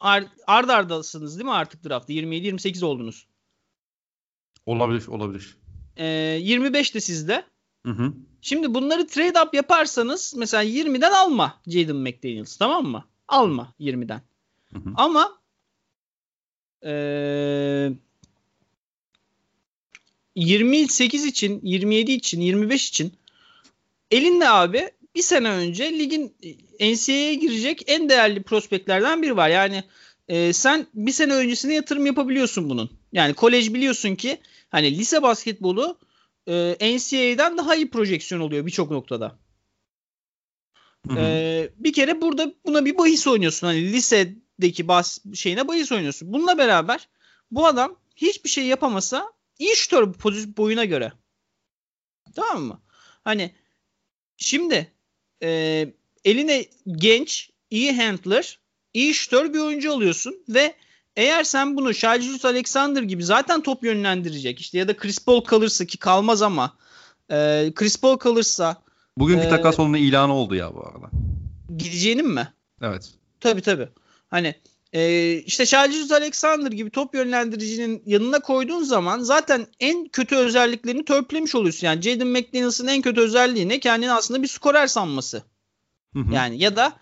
ar- ard ardasınız değil mi artık draftta? 27-28 oldunuz. Olabilir, olabilir. Ee, 25 de sizde. Hı hı. Şimdi bunları trade up yaparsanız mesela 20'den alma Jaden McDaniels tamam mı? Alma 20'den. Hı hı. Ama ee, 28 için, 27 için, 25 için elinde abi bir sene önce ligin NCAA'ye girecek en değerli prospektlerden biri var. Yani e, sen bir sene öncesine yatırım yapabiliyorsun bunun. Yani kolej biliyorsun ki hani lise basketbolu e, NCAA'den daha iyi projeksiyon oluyor birçok noktada. Hı hı. E, bir kere burada buna bir bahis oynuyorsun. Hani lisedeki bas şeyine bahis oynuyorsun. Bununla beraber bu adam hiçbir şey yapamasa iyi şutör pozisyon boyuna göre. Tamam mı? Hani şimdi e, eline genç, iyi handler, iyi şutör bir oyuncu alıyorsun ve eğer sen bunu Shaljus Alexander gibi zaten top yönlendirecek işte ya da Chris Paul kalırsa ki kalmaz ama e, Chris Paul kalırsa Bugünkü e, takas onun ilanı oldu ya bu arada. Gideceğinin mi? Evet. Tabii tabii. Hani e, işte Shaljus Alexander gibi top yönlendiricinin yanına koyduğun zaman zaten en kötü özelliklerini törpülemiş oluyorsun. Yani Jaden McDaniels'ın en kötü özelliği ne? Kendini aslında bir skorer sanması. Hı hı. Yani ya da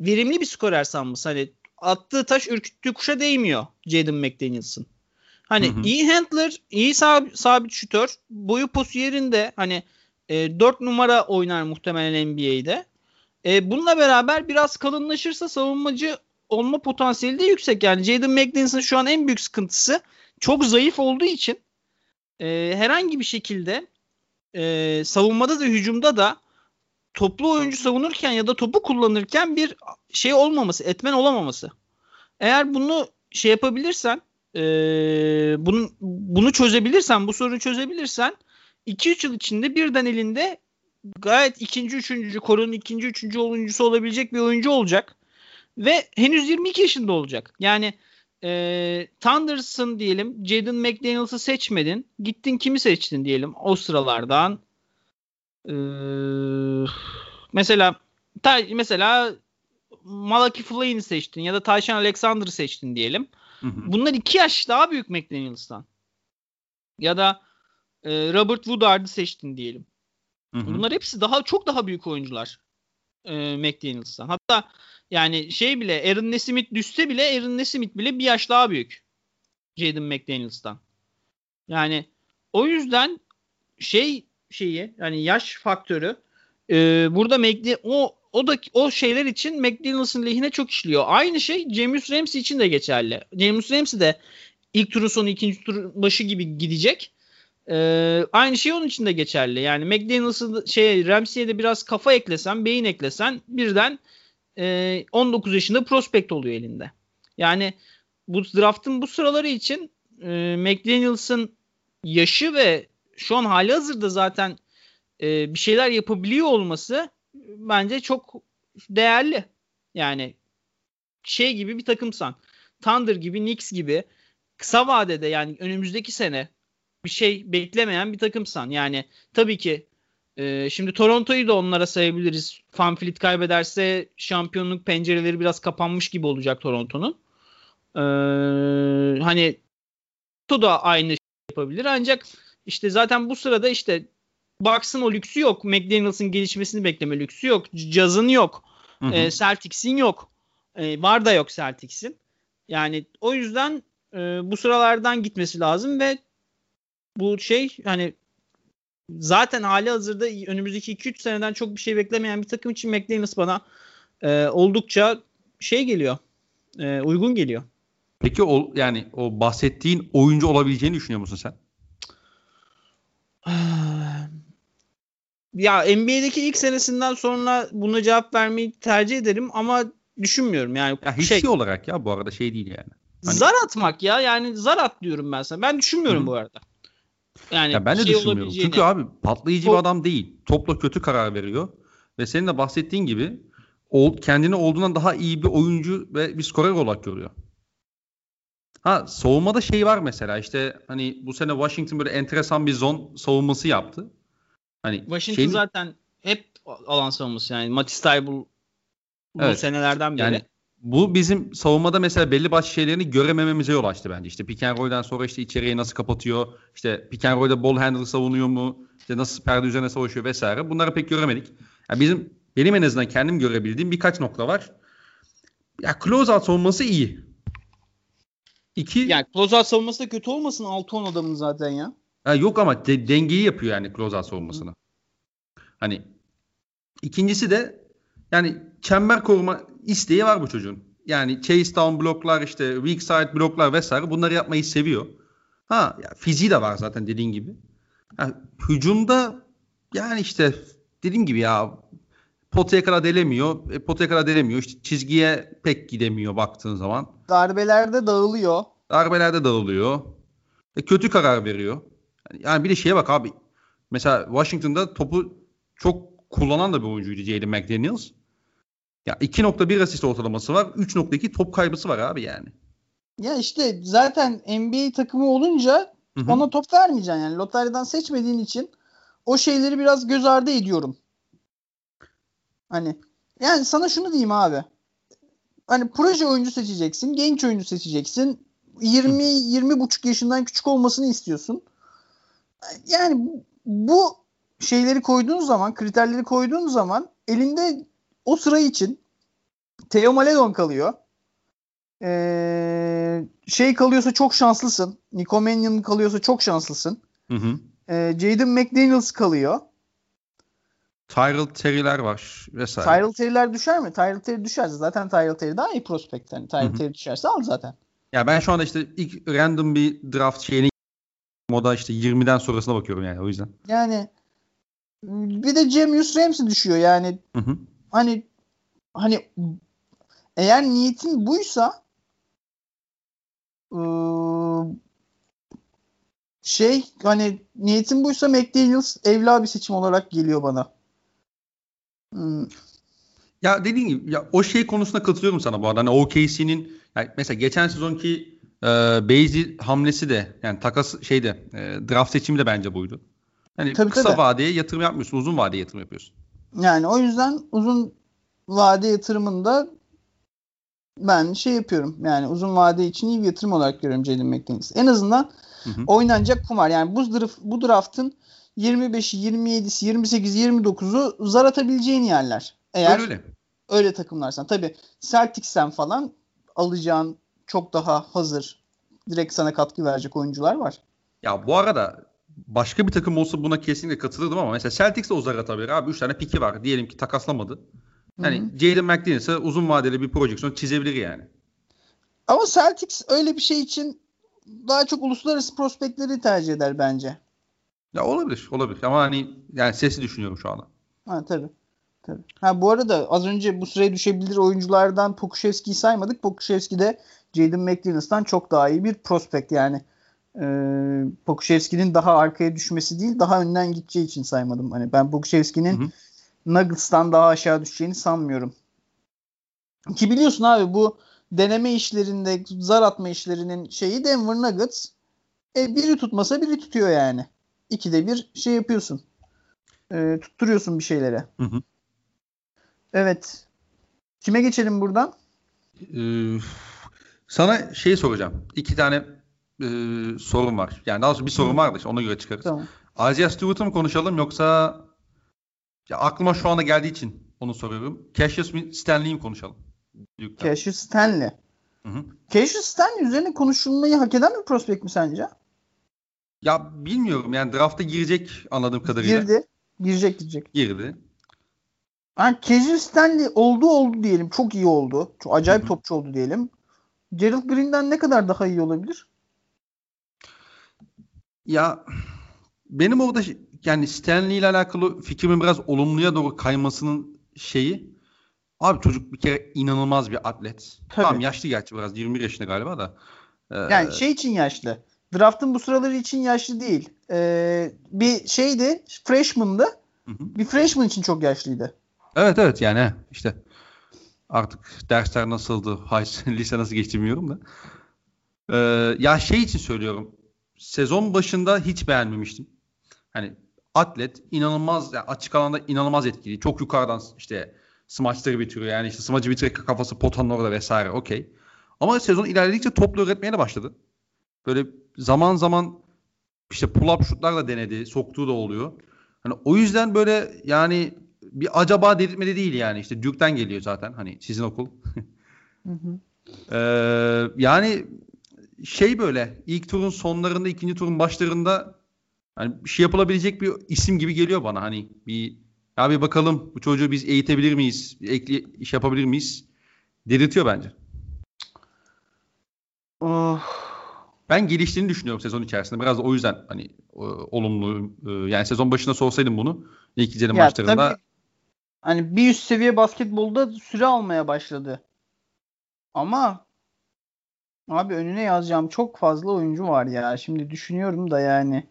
verimli bir skorer sanması. Hani attığı taş ürküttüğü kuşa değmiyor Jaden McDaniels'ın. Hani hı hı. iyi handler, iyi sab- sabit şütör, boyu posu yerinde hani e, 4 numara oynar muhtemelen NBA'de. E, bununla beraber biraz kalınlaşırsa savunmacı olma potansiyeli de yüksek. Yani Jaden McDaniels'ın şu an en büyük sıkıntısı çok zayıf olduğu için e, herhangi bir şekilde e, savunmada da hücumda da toplu oyuncu savunurken ya da topu kullanırken bir şey olmaması, etmen olamaması. Eğer bunu şey yapabilirsen, e, bunu, bunu çözebilirsen, bu sorunu çözebilirsen 2-3 yıl içinde birden elinde gayet ikinci, üçüncü, korunun ikinci, üçüncü oyuncusu olabilecek bir oyuncu olacak. Ve henüz 22 yaşında olacak. Yani e, Thunders'ın diyelim Jaden McDaniels'ı seçmedin. Gittin kimi seçtin diyelim o sıralardan. E, mesela ta, mesela Malaki Flynn'i seçtin ya da Tyshawn Alexander'ı seçtin diyelim. Hı hı. Bunlar iki yaş daha büyük McDaniels'tan. Ya da e, Robert Woodard'ı seçtin diyelim. Hı hı. Bunlar hepsi daha çok daha büyük oyuncular e, McDaniels'tan. Hatta yani şey bile Aaron Nesmith düşse bile Aaron Nesmith bile bir yaş daha büyük Jaden McDaniels'tan. Yani o yüzden şey şeyi yani yaş faktörü e, burada McD o o da o şeyler için McDaniels'ın lehine çok işliyor. Aynı şey James Ramsey için de geçerli. James Ramsey de ilk turun sonu ikinci tur başı gibi gidecek. Ee, aynı şey onun için de geçerli. Yani McDaniels'ı şey Ramsey'e de biraz kafa eklesen, beyin eklesen birden e, 19 yaşında prospekt oluyor elinde. Yani bu draftın bu sıraları için e, McDaniels'ın yaşı ve şu an hali hazırda zaten e, bir şeyler yapabiliyor olması bence çok değerli. Yani şey gibi bir takımsan. Thunder gibi, Knicks gibi kısa vadede yani önümüzdeki sene bir şey beklemeyen bir takımsan. Yani tabii ki e, şimdi Toronto'yu da onlara sayabiliriz. Fanfleet kaybederse şampiyonluk pencereleri biraz kapanmış gibi olacak Toronto'nun. E, hani Toronto da aynı şey yapabilir ancak işte zaten bu sırada işte Bucks'ın o lüksü yok. McDaniels'ın gelişmesini bekleme lüksü yok. Jazz'ın yok. Hı hı. E, Celtics'in yok. E, var da yok Celtics'in. Yani o yüzden e, bu sıralardan gitmesi lazım ve bu şey hani zaten hali hazırda önümüzdeki 2-3 seneden çok bir şey beklemeyen bir takım için McDaniels bana e, oldukça şey geliyor. E, uygun geliyor. Peki o yani o bahsettiğin oyuncu olabileceğini düşünüyor musun sen? Ya NBA'deki ilk senesinden sonra buna cevap vermeyi tercih ederim ama düşünmüyorum yani. Ya hissi şey, olarak ya bu arada şey değil yani. Hani- Zar atmak ya yani zar at diyorum ben sana. Ben düşünmüyorum Hı. bu arada. Yani Ya ben de şey düşünmüyorum. Çünkü abi patlayıcı O- bir adam değil. Topla kötü karar veriyor. Ve senin de bahsettiğin gibi ol- kendini olduğundan daha iyi bir oyuncu ve bir skorer olarak görüyor. Ha savunmada şey var mesela işte hani bu sene Washington böyle enteresan bir zon savunması yaptı. Hani Washington şeyin- zaten hep alan savunması yani Matisse Thybulle bu Evet. senelerden beri. Yani bu bizim savunmada mesela belli başlı şeylerini göremememize yol açtı bence. İşte pick and roll'den sonra işte içeriye nasıl kapatıyor, işte pick and roll'de ball handler savunuyor mu, işte nasıl perde üzerine savaşıyor vesaire. Bunları pek göremedik. Yani bizim benim en azından kendim görebildiğim birkaç nokta var. Ya close out savunması iyi. İki, yani closeout savunması da kötü olmasın 6-10 adamın zaten ya. Ha, yok ama de- dengeyi yapıyor yani closeout savunmasını. Hani ikincisi de yani çember koruma isteği var bu çocuğun. Yani chase down bloklar işte weak side bloklar vesaire bunları yapmayı seviyor. Ha ya fiziği de var zaten dediğin gibi. Ha, hücumda yani işte dediğim gibi ya potaya kadar delemiyor. E, potaya kadar delemiyor. İşte çizgiye pek gidemiyor baktığın zaman. Darbelerde dağılıyor. Darbelerde dağılıyor. E, kötü karar veriyor. Yani- Yani bir de şeye bak abi. Mesela Washington'da topu çok kullanan da bir oyuncuydu Jaden McDaniels. Ya 2.1 asist ortalaması var. 3.2 top kaybısı var abi yani. Ya işte zaten NBA takımı olunca Hı hı. ona top vermeyeceksin yani. Lotaryadan seçmediğin için o şeyleri biraz göz ardı ediyorum. Hani yani sana şunu diyeyim abi. Hani proje oyuncu seçeceksin, genç oyuncu seçeceksin. 20 20 buçuk yaşından küçük olmasını istiyorsun. Yani bu şeyleri koyduğun zaman, kriterleri koyduğun zaman elinde o sıra için Theo Maledon kalıyor. Ee, şey kalıyorsa çok şanslısın. Nico Mannion kalıyorsa çok şanslısın. Hı hı. Ee, Jaden McDaniels kalıyor. Tyrell Terry'ler var vesaire. Tyrell Terry'ler düşer mi? Tyrell Terry düşerse zaten Tyrell Terry daha iyi prospekt. Yani Tyrell. Terry düşerse al zaten. Ya ben şu anda işte ilk random bir draft şeyini moda işte 20'den sonrasına bakıyorum yani o yüzden. Yani bir de Jamius Ramsey düşüyor yani Hı hı. Hani hani eğer niyetin buysa ıı, şey hani niyetin buysa McDaniels evla bir seçim olarak geliyor bana. Hmm, Ya dediğin gibi ya o şey konusunda katılıyorum sana bu arada. Hani OKC'nin yani mesela geçen sezonki e, Beyzi hamlesi de yani takas şeyde e, draft seçimi de bence buydu. Hani Tabii, kısa tabii. vadeye yatırım yapmıyorsun, uzun vadeye yatırım yapıyorsun. Yani o yüzden uzun vade yatırımında ben şey yapıyorum. Yani uzun vade için iyi bir yatırım olarak görüyorum Jalen McDaniels. En azından Hı hı. oynanacak kumar. Yani bu draft, bu draftın 25'i, 27'si, 28'i, 29'u zar atabileceğin yerler. Eğer Öyle öyle, öyle. takımlarsan. Tabii Celtics'ten falan alacağın çok daha hazır direkt sana katkı verecek oyuncular var. Ya bu arada başka bir takım olsa buna kesinlikle katılırdım ama mesela Celtics de o zar atabilir abi. 3 tane piki var. Diyelim ki takaslamadı. Yani Hı hı. Jalen McDaniels'e uzun vadeli bir projeksiyon çizebilir yani. Ama Celtics öyle bir şey için daha çok uluslararası prospektleri tercih eder bence. Ya olabilir, olabilir. Ama hani yani sesi düşünüyorum şu anda. Ha tabii. Tabii. Ha bu arada az önce bu sıraya düşebilir oyunculardan Pokuševski'yi saymadık. Pokuševski de Jaden McDaniels'tan çok daha iyi bir prospekt yani. Ee, Pokuševski'nin daha arkaya düşmesi değil, daha önden gideceği için saymadım. Hani ben hı. Nuggets'tan daha aşağı düşeceğini sanmıyorum. Ki biliyorsun abi bu deneme işlerinde, zar atma işlerinin şeyi Denver Nuggets. E, biri tutmasa biri tutuyor yani. İkide bir şey yapıyorsun. E, tutturuyorsun bir şeylere. Hı hı. Evet. Kime geçelim buradan? Ee, sana şey soracağım. İki tane e, sorum var. Yani daha doğrusu bir sorum var da işte ona göre çıkarız. Tamam. Isaiah Stewart'ı mı konuşalım yoksa ya aklıma şu anda geldiği için onu soruyorum. Cassius Stanley'i mi konuşalım? Duke'dan. Cassius Stanley. Hı hı. Cassius Stanley üzerine konuşulmayı hak eden bir prospekt mi sence? Ya bilmiyorum yani drafta girecek anladığım kadarıyla. Girdi. Girecek girecek. Girdi. Yani Cassius Stanley oldu oldu diyelim. Çok iyi oldu. Çok acayip Hı hı. topçu oldu diyelim. Gerald Green'den ne kadar daha iyi olabilir? Ya benim orada yani Stanley ile alakalı fikrimin biraz olumluya doğru kaymasının şeyi abi çocuk bir kere inanılmaz bir atlet. Tabii. Tamam yaşlı gerçi biraz 21 yaşında galiba da. Ee, Yani şey için yaşlı. Draft'ın bu sıraları için yaşlı değil. Ee, bir şeydi. Freshman'dı. Hı hı. Bir freshman için çok yaşlıydı. Evet evet yani işte artık dersler nasıldı, lise nasıl geçti bilmiyorum da. Ee, ya şey için söylüyorum. Sezon başında hiç beğenmemiştim. Hani atlet inanılmaz yani açık alanda inanılmaz etkili. Çok yukarıdan işte smaçları bitiriyor. Yani işte smacı bitirerek kafası potanın orada vesaire okey. Ama sezon ilerledikçe toplu üretmeye de başladı. Böyle zaman zaman işte pull-up şutlar da denedi. Soktuğu da oluyor. Hani o yüzden böyle yani bir acaba dedirtmedi değil yani. İşte Duke'den geliyor zaten. Hani sizin okul. Hı hı. Ee, yani şey böyle ilk turun sonlarında ikinci turun başlarında hani bir şey yapılabilecek bir isim gibi geliyor bana. Hani bir ya bir bakalım bu çocuğu biz eğitebilir miyiz? Ekli iş yapabilir miyiz? Dedirtiyor bence. Oh. Ben geliştiğini düşünüyorum sezon içerisinde. Biraz da o yüzden hani e, olumlu e, yani sezon başında sorsaydım bunu ilk izledim Ya maçlarında tabii hani bir üst seviye basketbolda süre almaya başladı. Ama abi önüne yazacağım çok fazla oyuncu var ya. Şimdi düşünüyorum da yani.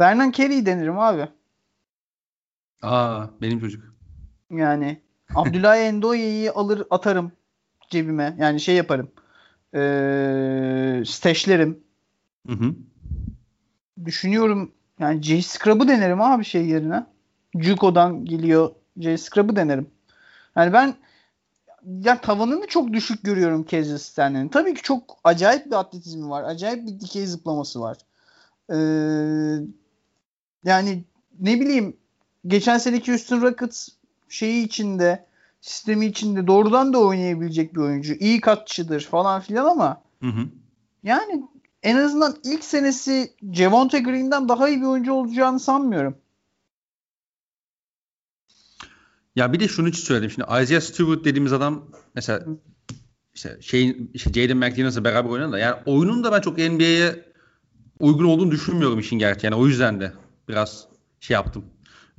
Vernon Carey denirim abi. aa benim çocuk. Yani Abdülay Endoye'yi alır atarım cebime. Yani şey yaparım. Ee, steşlerim. Hı hı. Düşünüyorum yani J Scrub'ı denerim abi şey yerine. Juko'dan geliyor. J Scrub'ı denerim. Yani ben ya tavanını çok düşük görüyorum Cassius Stanley'nin. Tabii ki çok acayip bir atletizmi var. Acayip bir dikey zıplaması var. Ee, yani ne bileyim geçen seneki Houston Rockets şeyi içinde sistemi içinde doğrudan da oynayabilecek bir oyuncu. İyi katçıdır falan filan ama Hı hı. yani en azından ilk senesi Javonte Green'den daha iyi bir oyuncu olacağını sanmıyorum. Ya bir de şunu için söyledim. Şimdi Isaiah Stewart dediğimiz adam mesela işte şeyin işte Jaden McDaniels'la beraber oynadı da yani oyunun da ben çok NBA'ye uygun olduğunu düşünmüyorum işin gerçeği. Yani o yüzden de biraz şey yaptım.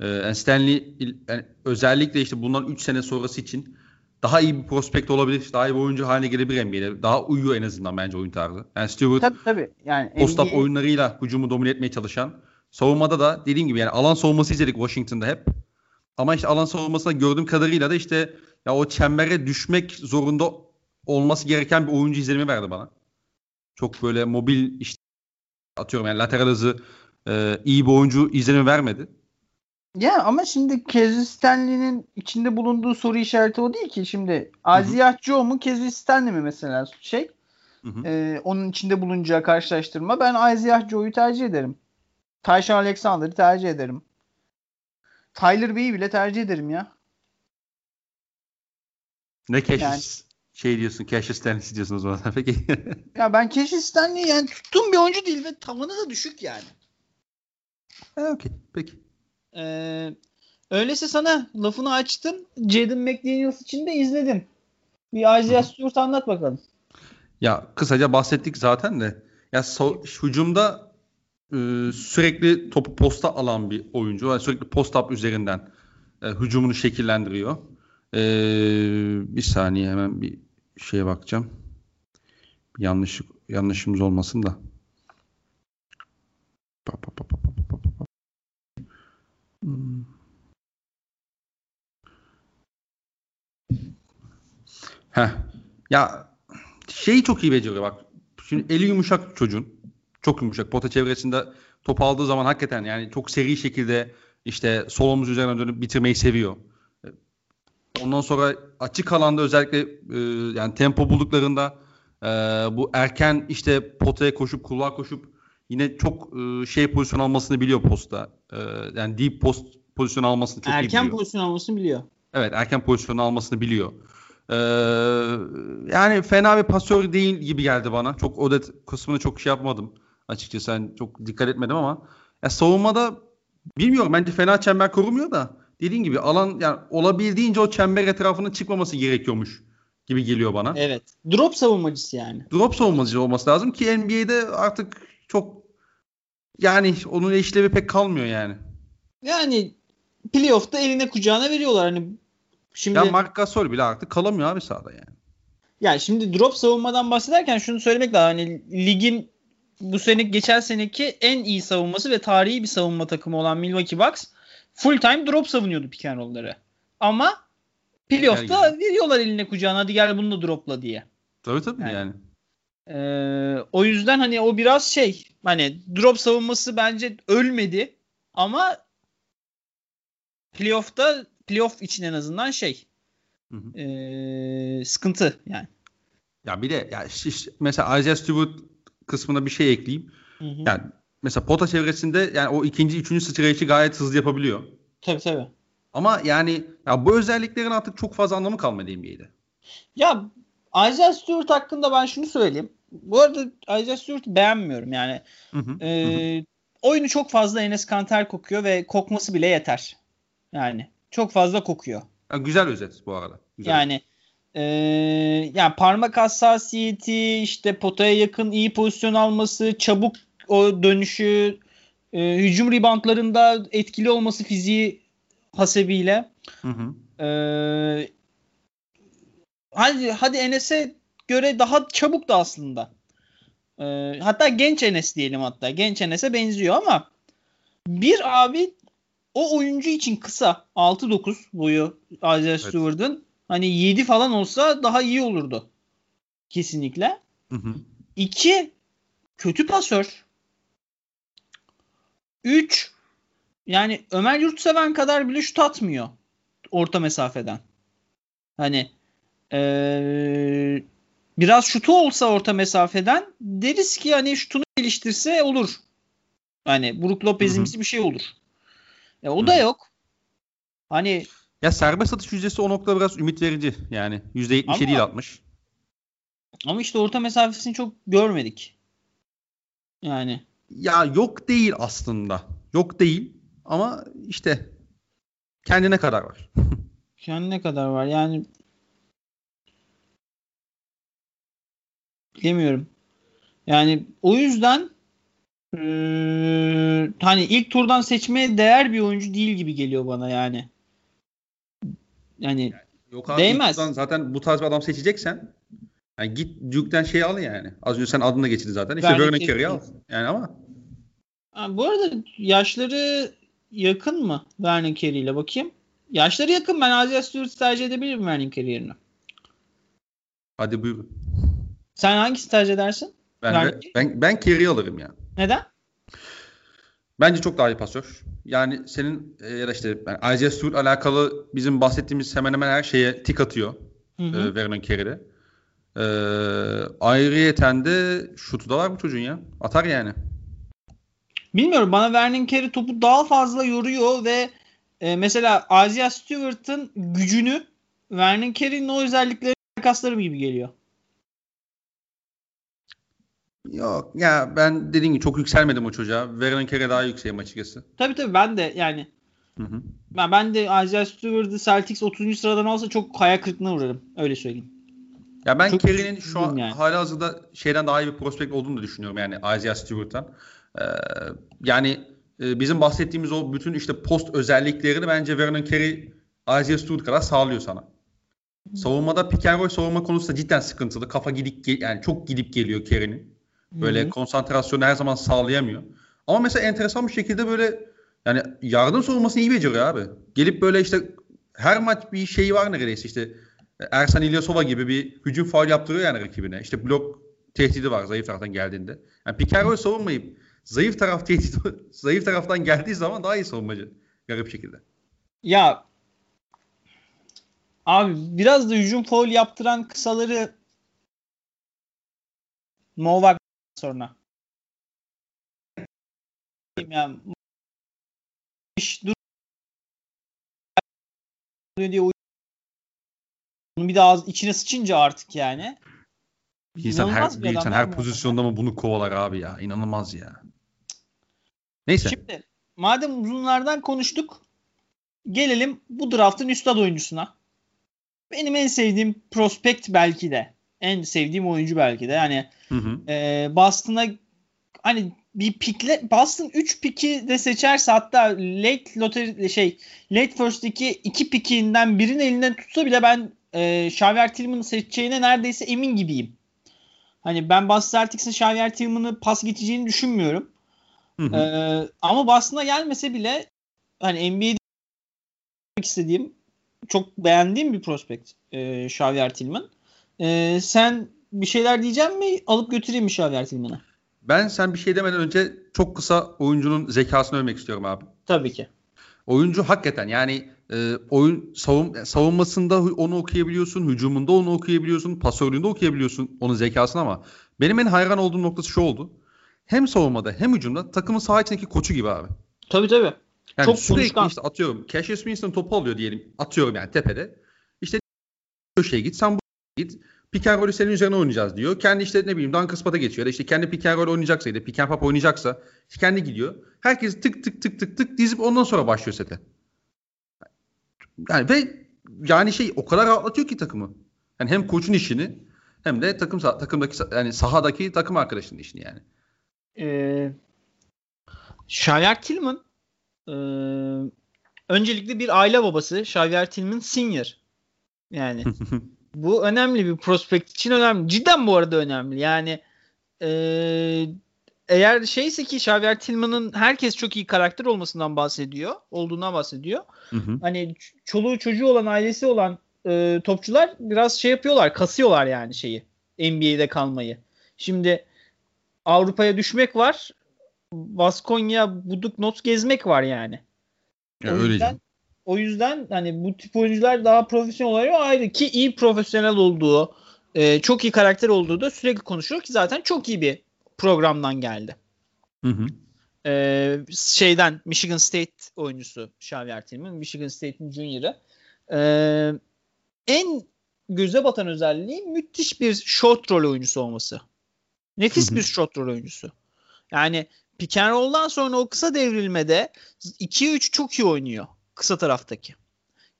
Ee, Stanley yani özellikle işte bundan 3 sene sonrası için daha iyi bir prospekt olabilir. Daha iyi bir oyuncu haline gelebilir NBA'de. Daha uyuyor en azından bence oyun tarzı. Yani Stewart Tabii tabii. Yani post-up NBA oyunlarıyla hücumu domine etmeye çalışan. Savunmada da dediğim gibi yani alan savunması izledik Washington'da hep. Ama işte alan savunmasında gördüğüm kadarıyla da işte ya o çembere düşmek zorunda olması gereken bir oyuncu izlenimi verdi bana. Çok böyle mobil işte atıyorum yani lateral hızı e, iyi bir oyuncu izlenimi vermedi. Ya ama şimdi Kezri Stanley'nin içinde bulunduğu soru işareti o değil ki. Şimdi Aziyah Joe mu Kezri Stanley mi mesela şey? Hı hı. e, onun içinde bulunacağı karşılaştırma. Ben Aziyah Joe'yu tercih ederim. Tyson Alexander'ı tercih ederim. Tyler Bey'i bile tercih ederim ya. Ne Cassius Yani- şey diyorsun, Cassius Stanley diyorsun o zaman. Peki. Ya ben Casey Stanley yani tuttuğum bir oyuncu değil ve tavanı da düşük yani. E, Okey. Peki. Ee, öyleyse sana lafını açtım. Jaden McDaniels için de izledim. Bir Isaiah Stewart anlat bakalım. Ya kısaca bahsettik zaten de. Ya so- hücumda e, sürekli topu posta alan bir oyuncu. Yani sürekli post up üzerinden e, hücumunu şekillendiriyor. E, bir saniye hemen bir şeye bakacağım. Yanlış yanlışımız olmasın da. Pa, pa, pa, pa, pa, pa, pa. Hmm. Heh. Ya şeyi çok iyi beceriyor bak. Şimdi eli yumuşak çocuğun. Çok yumuşak. Pota çevresinde top aldığı zaman hakikaten yani çok seri şekilde işte sol omuz üzerine dönüp bitirmeyi seviyor. Ondan sonra açık alanda özellikle e, yani tempo bulduklarında e, bu erken işte potaya koşup kulluğa koşup yine çok e, şey pozisyon almasını biliyor posta. E, yani deep post pozisyon almasını çok iyi Erken biliyor. pozisyon almasını biliyor. Evet erken pozisyonu almasını biliyor. Ee, yani fena bir pasör değil gibi geldi bana. Çok Odet kısmını çok şey yapmadım. Açıkçası ben çok dikkat etmedim ama ya savunmada bilmiyorum bence fena çember korumuyor da dediğin gibi alan yani olabildiğince o çember etrafının çıkmaması gerekiyormuş gibi geliyor bana. Evet. Drop savunmacısı yani. Drop savunmacı olması lazım ki NBA'de artık çok yani onun işlevi pek kalmıyor yani. Yani playoff'ta eline kucağına veriyorlar. Hani şimdi Ya Mark Gasol bile artık kalamıyor abi sahada yani. Ya şimdi drop savunmadan bahsederken şunu söylemek lazım. Hani ligin bu sene geçen seneki en iyi savunması ve tarihi bir savunma takımı olan Milwaukee Bucks full time drop savunuyordu pick and roll'ları. Ama playoff'ta Gel veriyorlar eline kucağına hadi gel bunu da dropla diye. Tabii tabii Yani. yani. Ee, o yüzden hani o biraz şey hani drop savunması bence ölmedi ama playoff'ta playoff için en azından şey Hı hı. ee, sıkıntı yani. Ya bir de ya şiş- mesela Isaiah Stewart kısmına bir şey ekleyeyim. Hı hı. Yani mesela pota çevresinde yani o ikinci, üçüncü sıçrayışı gayet hızlı yapabiliyor. Tabii tabii. Ama yani ya bu özelliklerin artık çok fazla anlamı kalmadı NBA'de. Ya Isaiah Stewart hakkında ben şunu söyleyeyim. Bu arada Isaiah Stewart'ı beğenmiyorum yani. Hı hı. Ee, oyunu çok fazla Enes Kanter kokuyor ve kokması bile yeter. Yani çok fazla kokuyor. Ya güzel özet bu arada. Güzel. Yani ee, yani parmak hassasiyeti, işte potaya yakın iyi pozisyon alması, çabuk o dönüşü, e, hücum reboundlarında etkili olması fiziği hasebiyle. Hı hı. Ee, hadi hadi Enes'e göre daha çabuk da aslında. Ee, hatta genç Enes diyelim hatta. Genç Enes'e benziyor ama bir abi o oyuncu için kısa 6-9 boyu Isaiah Stewart'ın hani 7 falan olsa daha iyi olurdu. Kesinlikle. Hı hı. 2 kötü pasör. 3 yani Ömer Yurtseven kadar bile şut atmıyor orta mesafeden. Hani ee, biraz şutu olsa orta mesafeden deriz ki hani şutunu geliştirse olur. Hani Brook Lopez'imsi bir şey olur. E, o da Hı. yok. Hani Ya serbest atış yüzdesi o noktada biraz ümit verici. Yani %77 Ama- değil 60. ama işte orta mesafesini çok görmedik. Yani Ya yok değil aslında. Yok değil ama işte kendine kadar var. şu an ne kadar var? Yani bilemiyorum. Yani o yüzden eee, hani ilk turdan seçmeye değer bir oyuncu değil gibi geliyor bana yani. Yani Yok abi Değmez. zaten bu tarz bir adam seçeceksen yani git Duke'den şey al yani. Az önce sen adını geçirdin zaten. İşte. Carey'i al. Yani ama Ha, bu arada yaşları yakın mı Vernon Carey ile bakayım. Yaşları yakın. Ben Isaiah Stewart'ı tercih edebilirim Vernon Carey yerine. hadi buyurun. Sen hangisini tercih edersin? Ben Carey? ben ben Carey'i alırım ya. Neden? Bence çok daha iyi pasör. Yani senin e, ya da işte yani Isaiah Stewart alakalı bizim bahsettiğimiz hemen hemen her şeye tik atıyor. Hı hı. E, Vernon Carey'de. E, ayrıyeten de şutu da var bu çocuğun ya. Atar yani. Bilmiyorum bana Vernon Carey topu daha fazla yoruyor ve e, mesela Isaiah Stewart'ın gücünü Vernon Carey'nin o özellikleri kaslarım gibi geliyor. Yok ya ben dediğim gibi çok yükselmedim o çocuğa. Vernon Carey daha yükseğim açıkçası. Tabii tabii ben de yani hı hı. Ben, ben de Isaiah Stewart'ı Celtics 30. sıradan olsa çok kaya kırıklığına uğrarım. Öyle söyleyeyim. Ya ben Carey'nin şu an yani. hala hazırda şeyden daha iyi bir prospekt olduğunu da düşünüyorum yani Isaiah Stewart'tan. Ee, yani e, bizim bahsettiğimiz o bütün işte post özelliklerini bence Vernon Carey Isaiah Stewart kadar sağlıyor sana. Savunmada pick and roll savunma konusunda cidden sıkıntılı. Kafa gidip yani çok gidip geliyor Carey'nin. Böyle Hı-hı. konsantrasyonu her zaman sağlayamıyor. Ama mesela enteresan bir şekilde böyle yani yardım savunmasını iyi beceriyor abi. Gelip böyle işte her maç bir şey var neredeyse işte Ersan İlyasova gibi bir hücum faul yaptırıyor yani rakibine. İşte blok tehdidi var zayıf taraftan geldiğinde. Yani roll savunmayıp zayıf taraf tehdit zayıf taraftan geldiği zaman daha iyi savunmacı. Garip şekilde. Ya abi biraz da hücum foul yaptıran kısaları Novak sonra. Yani dur diye bunu bir daha içine sıçınca artık yani. Bir insan her, bir insan her pozisyonda mı bunu kovalar abi ya? İnanılmaz ya. Neyse. Şimdi madem uzunlardan konuştuk gelelim bu draftın üstad oyuncusuna. Benim en sevdiğim prospekt belki de. En sevdiğim oyuncu belki de. Yani hı hı. E, Boston'a hani bir pikle Boston 3 piki de seçerse hatta late lottery şey late first'teki 2 pikinden birini elinden tutsa bile ben e, Xavier Tillman'ı seçeceğine neredeyse emin gibiyim. Hani ben Boston Celtics'in Xavier Tillman'ı pas geçeceğini düşünmüyorum. Hı hı. Ee, ama Boston'a gelmese bile hani NBA'de istediğim çok beğendiğim bir prospekt e, Xavier Tillman. E, sen bir şeyler diyeceğim mi? Alıp götüreyim mi Xavier Tillman'ı? Ben sen bir şey demeden önce çok kısa oyuncunun zekasını övmek istiyorum abi. Tabii ki. Oyuncu hakikaten yani e, oyun savun, savunmasında onu okuyabiliyorsun, hücumunda onu okuyabiliyorsun, pasörlüğünde okuyabiliyorsun onun zekasını ama benim en hayran olduğum noktası şu oldu. Hem savunmada hem hücumda takımın saha içindeki koçu gibi abi. Tabii tabii. Yani Çok sürekli konuşkan. işte atıyorum. Cassius Winston topu alıyor diyelim. Atıyorum yani tepede. İşte köşeye git sen bu git. Pick and roll'ü senin üzerine oynayacağız diyor. Kendi işte ne bileyim Duncan Spot'a geçiyor. Ya da işte kendi pick and roll oynayacaksa ya da pick and pop oynayacaksa işte kendi gidiyor. Herkes tık tık tık tık tık dizip ondan sonra başlıyor sete. Yani ve yani şey o kadar rahatlatıyor ki takımı. Yani hem koçun işini hem de takım takımdaki yani sahadaki takım arkadaşının işini yani. Ee, Xavier Tillman e, öncelikle bir aile babası Xavier Tillman senior. Yani bu önemli bir prospekt için önemli. Cidden bu arada önemli. Yani e, eğer şeyse ki Xavier Tillman'ın herkes çok iyi karakter olmasından bahsediyor. Olduğundan bahsediyor. Hı hı. Hani çoluğu çocuğu olan ailesi olan e, topçular biraz şey yapıyorlar. Kasıyorlar yani şeyi. NBA'de kalmayı. Şimdi Avrupa'ya düşmek var. Baskonya, Buduk, Not gezmek var yani. Ya o öyle yüzden, o yüzden hani bu tip oyuncular daha profesyonel oluyor ayrı ki iyi profesyonel olduğu, e, çok iyi karakter olduğu da sürekli konuşuyor ki zaten çok iyi bir programdan geldi. Hı hı. Ee, şeyden Michigan State oyuncusu Xavier Tillman. Michigan State'in junior'ı. Ee, en göze batan özelliği müthiş bir short roll oyuncusu olması. Nefis bir short roll oyuncusu. Yani pick and roll'dan sonra o kısa devrilmede 2'ye 3 çok iyi oynuyor. Kısa taraftaki.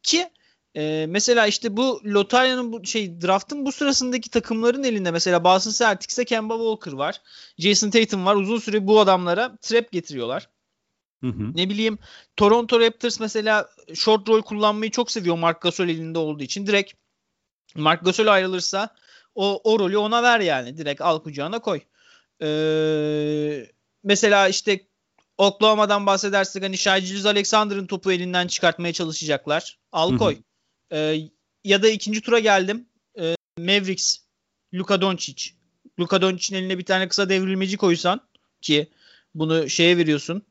Ki e, mesela işte bu lotaryanın bu şey draftın bu sırasındaki takımların elinde mesela Boston Celtics'te Kemba Walker var. Jason Tatum var. Uzun süre bu adamlara trap getiriyorlar. Hı hı. Ne bileyim Toronto Raptors mesela short roll kullanmayı çok seviyor Mark Gasol elinde olduğu için. Direkt Mark Gasol ayrılırsa o, o rolü ona ver yani. Direkt al kucağına koy. Ee, mesela işte Oklahoma'dan bahsedersek hani Shai Alexander'ın topu elinden çıkartmaya çalışacaklar. Al koy. Hı hı. Ee, ya da ikinci tura geldim. Ee, Mavericks, Luka Doncic. Luka Doncic'in eline bir tane kısa devrilmeci koysan ki bunu şeye veriyorsun.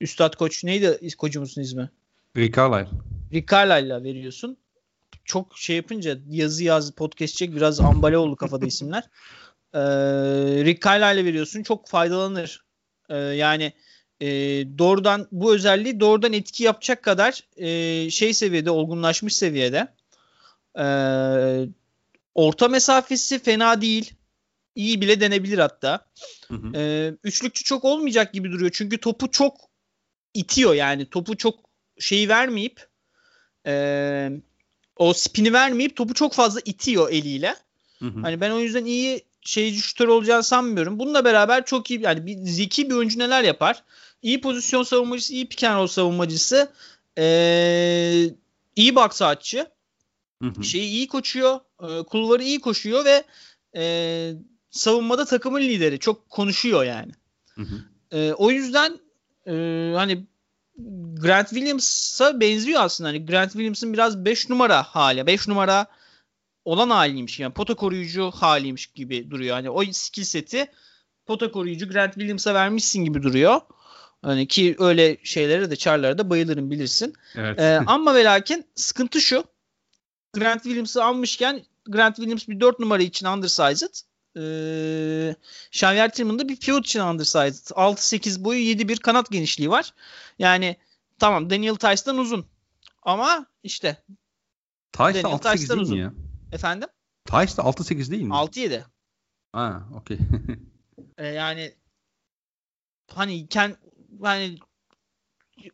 Üstad koç neydi koçumuzun ismi? Rick Carlisle. Rick Carlisle'la veriyorsun. Çok şey yapınca yazı yaz podcast çek biraz ambale oldu kafada isimler. Ee, Rick Carlisle'la veriyorsun. Çok faydalanır. Ee, yani e, doğrudan bu özelliği doğrudan etki yapacak kadar e, şey seviyede olgunlaşmış seviyede. E, orta mesafesi fena değil. İyi bile denebilir hatta. Hı hı. E, üçlükçü çok olmayacak gibi duruyor. Çünkü topu çok itiyor yani. Topu çok şeyi vermeyip e, o spini vermeyip topu çok fazla itiyor eliyle. Hı hı. Hani ben o yüzden iyi şeyci şutör olacağını sanmıyorum. Bununla beraber çok iyi yani bir zeki bir oyuncu neler yapar? İyi pozisyon savunmacısı, iyi pick and roll savunmacısı, ee, iyi box hı. şeyi iyi koşuyor, e, kulvarı iyi koşuyor ve e, savunmada takımın lideri. Çok konuşuyor yani. Hı hı. E, o yüzden e, hani Grant Williams'a benziyor aslında. Hani Grant Williams'ın biraz 5 numara hali. 5 numara olan haliymiş. Yani pota koruyucu haliymiş gibi duruyor. Hani o skill seti pota koruyucu Grant Williams'a vermişsin gibi duruyor. Hani ki öyle şeylere de çarlara da bayılırım bilirsin. Evet. Ee, ama ve lakin sıkıntı şu. Grant Williams'ı almışken Grant Williams bir 4 numara için undersized. Ee, Xavier Tillman da bir pivot için undersized. 6-8 boyu 7-1 kanat genişliği var. Yani tamam Daniel Tice'dan uzun. Ama işte Tice Daniel 6-8 Tice'dan değil uzun. mi ya? efendim Tice de 6-8 değil mi? 6-7. Ha, okey. Ee, yani hani kend, yani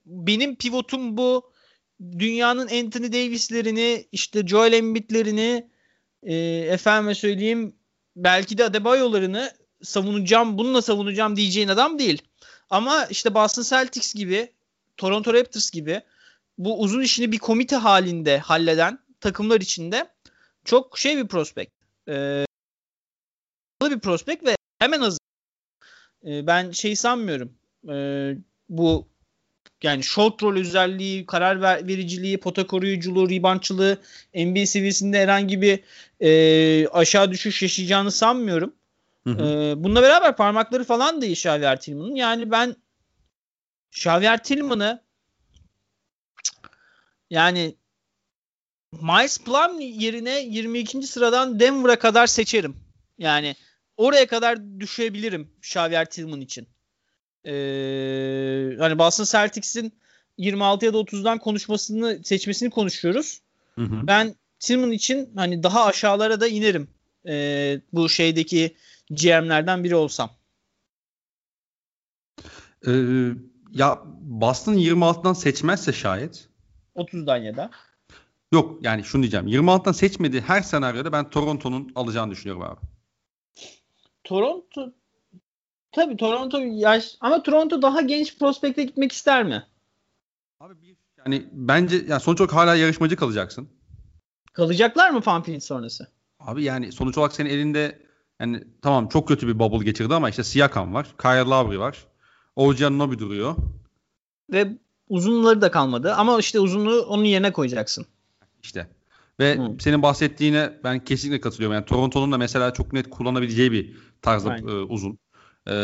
benim pivotum bu dünyanın Anthony Davis'lerini işte Joel Embiid'lerini e, efendime söyleyeyim belki de Adebayo'larını savunacağım bununla savunacağım diyeceğin adam değil. Ama işte Boston Celtics gibi Toronto Raptors gibi bu uzun işini bir komite halinde halleden takımlar içinde çok şey bir prospekt. Ee, bir prospekt ve hemen hazır. Ee, ben şey sanmıyorum. Ee, bu yani short rol özelliği, karar ver- vericiliği, pota koruyuculuğu, reboundçılığı NBA seviyesinde herhangi bir e, aşağı düşüş yaşayacağını sanmıyorum. Hı hı. Ee, bununla beraber parmakları falan da iyi Xavier Tillman'ın. Yani ben Xavier Tillman'ı yani Miles Plum yerine 22. sıradan Denver'a kadar seçerim. Yani oraya kadar düşebilirim Xavier Tillman için. Ee, hani Boston Celtics'in 26 ya da 30'dan konuşmasını seçmesini konuşuyoruz. Hı hı. Ben Tillman için hani daha aşağılara da inerim. Ee, bu şeydeki GM'lerden biri olsam. Ee, ya Boston 26'dan seçmezse şayet 30'dan ya da. yok yani şunu diyeceğim. 26'dan seçmediği her senaryoda ben Toronto'nun alacağını düşünüyorum abi. Toronto tabii Toronto yaş ama Toronto daha genç prospekte gitmek ister mi? Abi bir yani bence yani sonuç olarak hala yarışmacı kalacaksın. Kalacaklar mı Pamphlet sonrası? Abi yani sonuç olarak senin elinde yani tamam çok kötü bir bubble geçirdi ama işte Siakam var. Kyle Lowry var. OG Anunoby duruyor. Ve uzunları da kalmadı ama işte uzunluğu onun yerine koyacaksın. İşte. Ve Hı. senin bahsettiğine ben kesinlikle katılıyorum. Yani Toronto'nun da mesela çok net kullanabileceği bir tarzda e, uzun. E,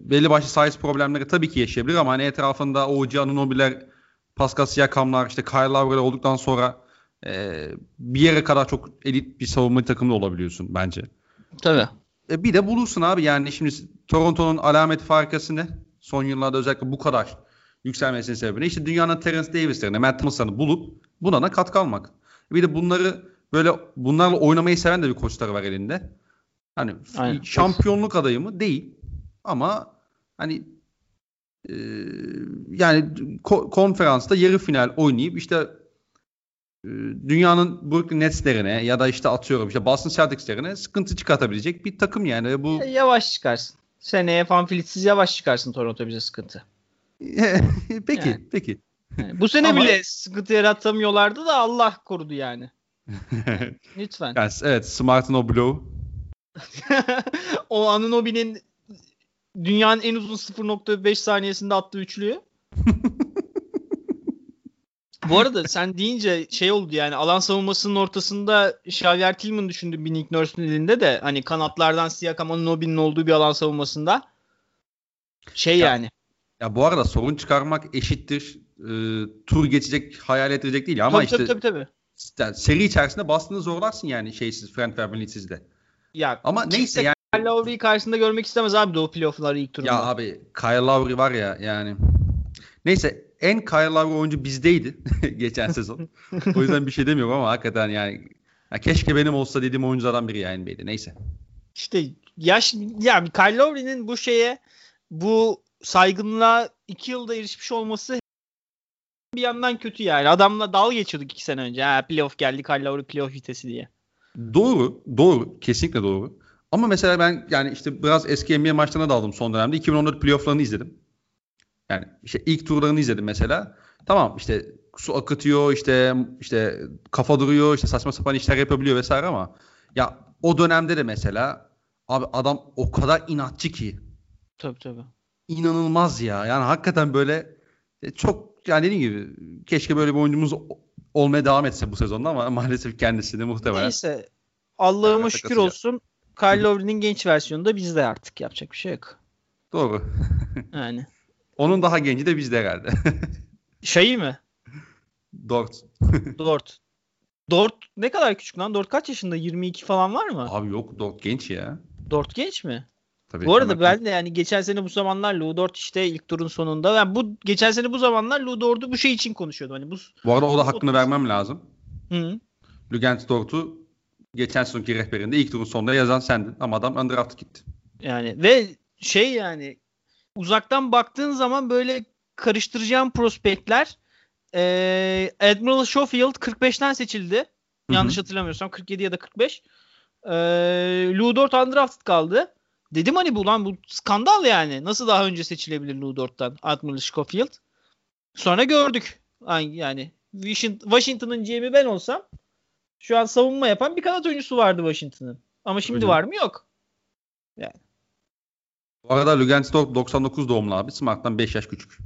belli başlı size problemleri tabii ki yaşayabilir ama hani etrafında OG Anunoby'ler, Pascal Siakam'lar, işte Kyle Lowry'ler olduktan sonra e, bir yere kadar çok elit bir savunma takımda olabiliyorsun bence. Tabii. E, bir de bulursun abi yani şimdi Toronto'nun alamet farkası ne? Son yıllarda özellikle bu kadar yükselmesinin sebebi ne? İşte dünyanın Terence Davis'lerini, Matt Thomas'larını bulup buna da katkı almak. Bir de bunları böyle bunlarla oynamayı seven de bir koçları var elinde. Hani Aynen. şampiyonluk adayı mı? Değil. Ama hani e, yani ko- konferansta yarı final oynayıp işte e, dünyanın Brooklyn Nets'lerine ya da işte atıyorum işte Boston Celtics'lerine sıkıntı çıkartabilecek bir takım yani. Bu Yavaş çıkarsın. Seneye Pamphlet'siz yavaş çıkarsın Toronto bize sıkıntı. peki Yani. peki. Yani bu sene Ama- bile sıkıntı yaratamıyorlardı da Allah korudu yani. Lütfen. yani, evet Smart'ın o blow. o Anunoby'nin dünyanın en uzun 0.5 saniyesinde attığı üçlüyü. Bu arada sen deyince şey oldu yani alan savunmasının ortasında Xavier Tillman düşündüm bir Nick Nurse'un elinde de hani kanatlardan Siakam Anunoby'nin olduğu bir alan savunmasında şey Ya- yani Ya bu arada sorun çıkarmak eşittir e, tur geçecek, hayal edilecek değil ama tabii, işte tabii tabii tabii. yani seri içerisinde bastığını zorlarsın yani şeysiz Frank Vermilits'iz de. Ya Ama neyse yani Kyle Lowry'i karşısında görmek istemez abi Doğu playoff'ları ilk turunda. ya abi Kyle Lowry var ya yani. Neyse en Kyle Lowry oyuncu bizdeydi geçen sezon. o yüzden bir şey demiyorum ama hakikaten yani ya keşke benim olsa dediğim oyunculardan biri yani NBA'de. Neyse. İşte yaş ya Kyle Lowry'nin bu şeye bu saygınlığa iki yılda erişmiş olması bir yandan kötü yani. Adamla dalga geçiyorduk iki sene önce. Ha playoff geldi Kyle Lowry playoff vitesi diye. Doğru, doğru. Kesinlikle doğru. Ama mesela ben yani işte biraz eski NBA maçlarına daldım son dönemde. 2014 playofflarını izledim. Yani işte ilk turlarını izledim mesela. Tamam işte su akıtıyor, işte işte kafa duruyor, işte saçma sapan işler yapabiliyor vesaire ama ya o dönemde de mesela abi adam o kadar inatçı ki Tabii tabii. inanılmaz ya. Yani hakikaten böyle e, çok yani dediğim gibi keşke böyle bir oyuncumuz olmaya devam etse bu sezonda ama maalesef kendisi de muhtemelen. Neyse. Allah'ıma şükür olsun. Kyle Lowry'nin genç versiyonu da bizde artık. Yapacak bir şey yok. Doğru. Yani. Onun daha genci de bizde herhalde. Şey mi? Dort. Dort. Dort ne kadar küçük lan? Dort kaç yaşında? 22 falan var mı? Abi yok Dort genç ya. Dort genç mi? Tabii Bu arada ben de yani geçen sene bu zamanlar Lou Dort işte ilk turun sonunda yani bu geçen sene bu zamanlar Lou Dort'u bu şey için konuşuyordum. Hani bu Bu arada o da hakkını vermem lazım. Hı. Lugent Dort'u geçen sezonki rehberinde ilk turun sonunda yazan sendin ama adam undrafted gitti. Yani ve şey yani uzaktan baktığın zaman böyle karıştıracağım prospektler eee Admiral Schofield 45'ten seçildi. Hı hı. Yanlış hatırlamıyorsam 47 ya da 45. Eee Lou Dort undrafted kaldı. Dedim hani bu lan bu skandal yani. Nasıl daha önce seçilebilir Lou Dort'tan Admiral Schofield? Sonra gördük. Yani Washington- Washington'ın GM'i ben olsam şu an savunma yapan bir kanat oyuncusu vardı Washington'ın. Ama şimdi Öyle. var mı? Yok. Bu arada Lugent Dort 99 doğumlu abi. Smart'tan 5 yaş küçük.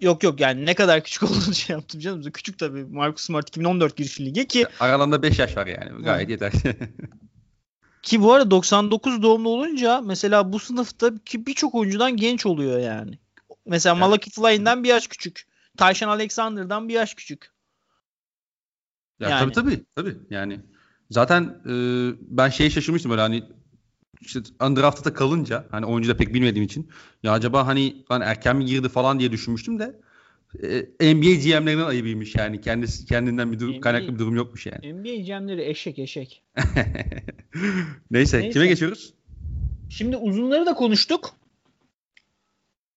Yok yok yani ne kadar küçük olduğunu şey yaptım canım. Küçük tabii. Marcus Smart 2014 girişli lige ki Aralarında 5 yaş var yani. Gayet yeter. ki bu arada 99 doğumlu olunca mesela bu sınıfta ki birçok oyuncudan genç oluyor yani. Mesela Evet. Malachi Flynn'den bir yaş küçük. Tyson Alexander'dan bir yaş küçük. Ya Yani. tabii tabii tabii yani zaten e, ben şeye şaşırmıştım böyle hani işte undrafted'a kalınca hani oyuncu da pek bilmediğim için ya acaba hani lan erken mi girdi falan diye düşünmüştüm de e, NBA GM'lerinden ayıbıymış yani kendisi kendinden bir durum, NBA kaynaklı bir durum yokmuş yani. NBA GM'leri eşek eşek. Neyse, Neyse. kime geçiyoruz? Şimdi uzunları da konuştuk.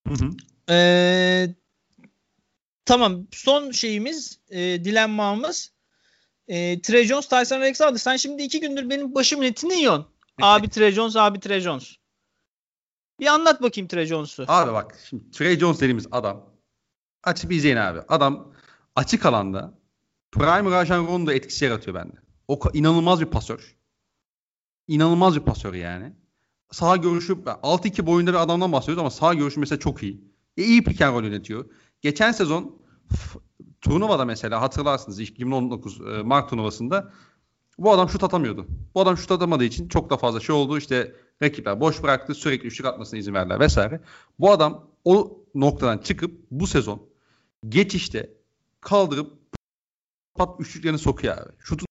Hı hı. Ee, tamam son şeyimiz e, dilenmamız e, Trey Jones, Tyson Alexander. Sen şimdi iki gündür benim başım etini yiyorsun. Abi Trey Jones, abi Trey Jones. Bir anlat bakayım Trey Jones'u. Abi bak şimdi Trey Jones dediğimiz adam açıp izleyin abi. Adam açık alanda Prime Rajon Rondo etkisi yaratıyor bende. O inanılmaz bir pasör. İnanılmaz bir pasör yani. Sağ görüşü 6-2 boyunda bir adamdan bahsediyoruz ama sağ görüşü mesela çok iyi. E, iyi pick and roll yönetiyor. Geçen sezon turnuvada mesela hatırlarsınız 2019 e, Mart turnuvasında bu adam şut atamıyordu. Bu adam şut atamadığı için çok da fazla şey oldu. İşte rakipler boş bıraktı. Sürekli üçlük atmasına izin verdiler vesaire. Bu adam o noktadan çıkıp bu sezon geçişte kaldırıp pat üçlüklerini sokuyor abi. Şutu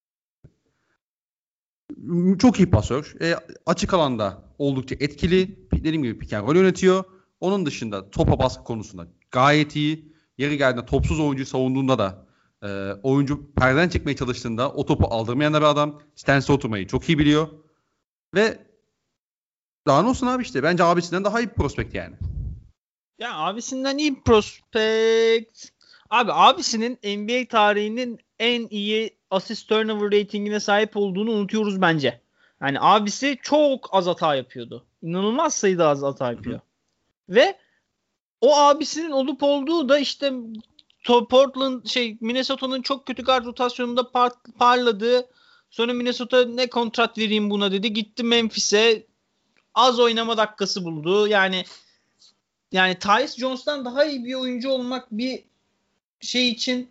çok iyi pasör. E, açık alanda oldukça etkili. Dediğim gibi pick and roll yönetiyor. Onun dışında topa baskı konusunda gayet iyi. Yeri geldiğinde topsuz oyuncuyu savunduğunda da e, oyuncu perden çıkmaya çalıştığında o topu aldırmayan da bir adam. Stance'e oturmayı çok iyi biliyor. Ve daha ne olsun abi işte. Bence abisinden daha iyi bir prospekt yani. Ya abisinden iyi bir prospect. Abi abisinin NBA tarihinin en iyi assist turnover ratingine sahip olduğunu unutuyoruz bence. Yani abisi çok az hata yapıyordu. İnanılmaz sayıda az hata yapıyor. Ve o abisinin olup olduğu da işte Portland şey Minnesota'nın çok kötü guard rotasyonunda par- parladığı sonra Minnesota ne kontrat vereyim buna dedi. Gitti Memphis'e az oynama dakikası buldu. Yani yani Tyus Jones'tan daha iyi bir oyuncu olmak bir şey için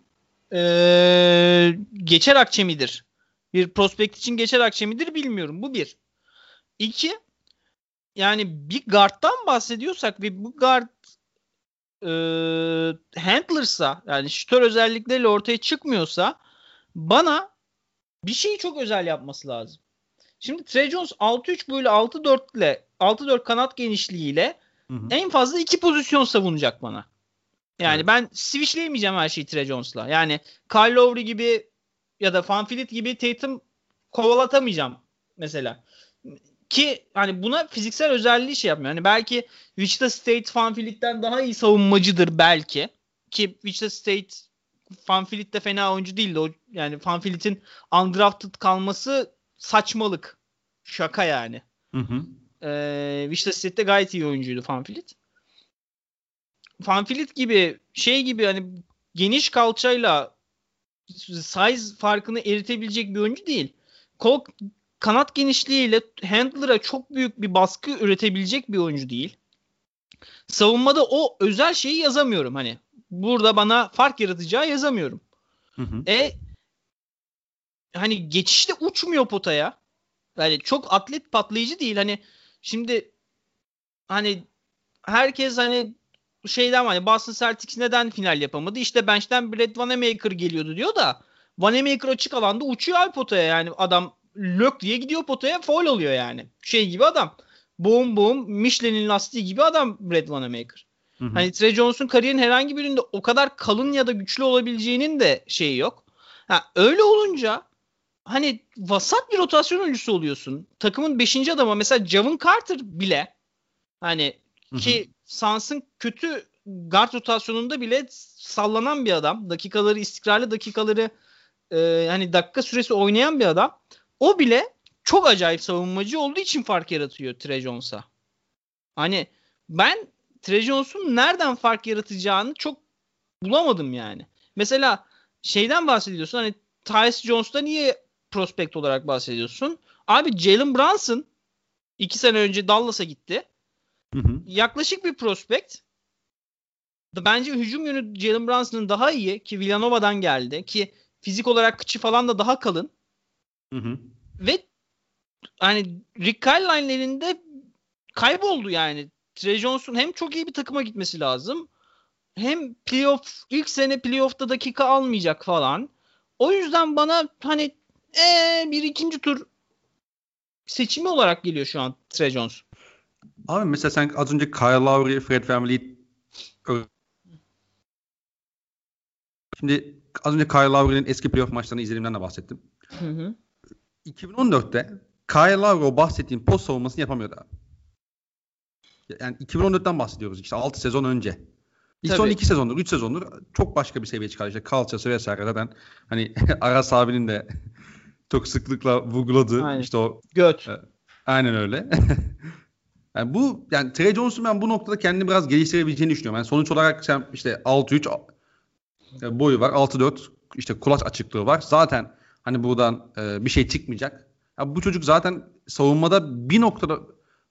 eee, geçer akçe midir? Bir prospekt için geçer akçe midir bilmiyorum. Bu bir. İki yani bir guard'dan bahsediyorsak ve bu guard e, handlersa yani şütör özellikleriyle ortaya çıkmıyorsa bana bir şeyi çok özel yapması lazım. Şimdi Trey Jones 6-3 böyle 6-4 ile 6-4 kanat genişliğiyle Hı hı. en fazla iki pozisyon savunacak bana. Yani Evet. ben switchleyemeyeceğim her şeyi Trey Jones'la. Yani Kyle Lowry gibi ya da Van Fleet gibi Tatum kovalatamayacağım mesela. Ki hani buna fiziksel özelliği şey yapmıyor. Hani belki Wichita State Van Fleet'ten daha iyi savunmacıdır belki. Ki Wichita State Van Fleet de fena oyuncu değildi. O, yani Van Fleet'in undrafted kalması saçmalık. Şaka yani. Hı hı. Ee, Wichita State'de gayet iyi oyuncuydu. Van Fleet gibi şey gibi hani geniş kalçayla size farkını eritebilecek bir oyuncu değil. Kol kanat genişliğiyle handler'a çok büyük bir baskı üretebilecek bir oyuncu değil. Savunmada o özel şeyi yazamıyorum hani. Burada bana fark yaratacağı yazamıyorum. Hı hı. E hani geçişte uçmuyor potaya. Yani çok atlet patlayıcı değil. Hani şimdi hani herkes hani şeyden. Hani Boston Celtics neden final yapamadı? İşte bench'ten Brett Vanamaker geliyordu diyor da Vanamaker açık alanda uçuyor abi potaya. Yani adam lök diye gidiyor potaya foul oluyor yani. Şey gibi adam. Boom boom Michelin'in lastiği gibi adam Brett Vanamaker. Hı hı. Hani Trey Jones'un kariyerin herhangi birinde o kadar kalın ya da güçlü olabileceğinin de şeyi yok. Ha, öyle olunca hani vasat bir rotasyon oyuncusu oluyorsun. Takımın 5. adamı mesela Javon Carter bile hani Hı hı. ki Suns'ın kötü guard rotasyonunda bile sallanan bir adam. Dakikaları istikrarlı dakikaları e, hani dakika süresi oynayan bir adam. O bile çok acayip savunmacı olduğu için fark yaratıyor Trey Jones'a. Hani ben Trey Jones'un nereden fark yaratacağını çok bulamadım yani. Mesela şeyden bahsediyorsun hani Tyus Jones'ta niye prospekt olarak bahsediyorsun? Abi Jalen Brunson iki sene önce Dallas'a gitti. Hı hı. Yaklaşık bir prospekt. Bence hücum yönü Jalen Brunson'ın daha iyi ki Villanova'dan geldi ki fizik olarak kıçı falan da daha kalın. Hı hı. Ve hani Rick Carlisle'ın elinde kayboldu yani. Trey Jones'un hem çok iyi bir takıma gitmesi lazım. Hem playoff ilk sene playoff'ta dakika almayacak falan. O yüzden bana hani ee, bir ikinci tur seçimi olarak geliyor şu an Trey Jones. Abi mesela sen az önce Kyle Lowry, Fred VanVleet Şimdi az önce Kyle Lowry'nin eski playoff maçlarını izlediğimden de bahsettim. Hı hı. 2014'te Kyle Lowry o bahsettiğim post savunmasını yapamıyordu abi. Yani 2014'ten bahsediyoruz işte 6 sezon önce. İlk son Tabii. 2 sezondur, 3 sezondur çok başka bir seviyeye çıkardı. İşte kalçası vesaire zaten hani Aras abinin de çok sıklıkla vurguladığı Aynen. işte o Göt. Aynen öyle. yani bu yani Trey Jones'un ben bu noktada kendini biraz geliştirebileceğini düşünüyorum. Yani sonuç olarak sen işte 6-3 e, boyu var. 6-4 işte kulaç açıklığı var. Zaten hani buradan e, bir şey çıkmayacak. Ya bu çocuk zaten savunmada bir noktada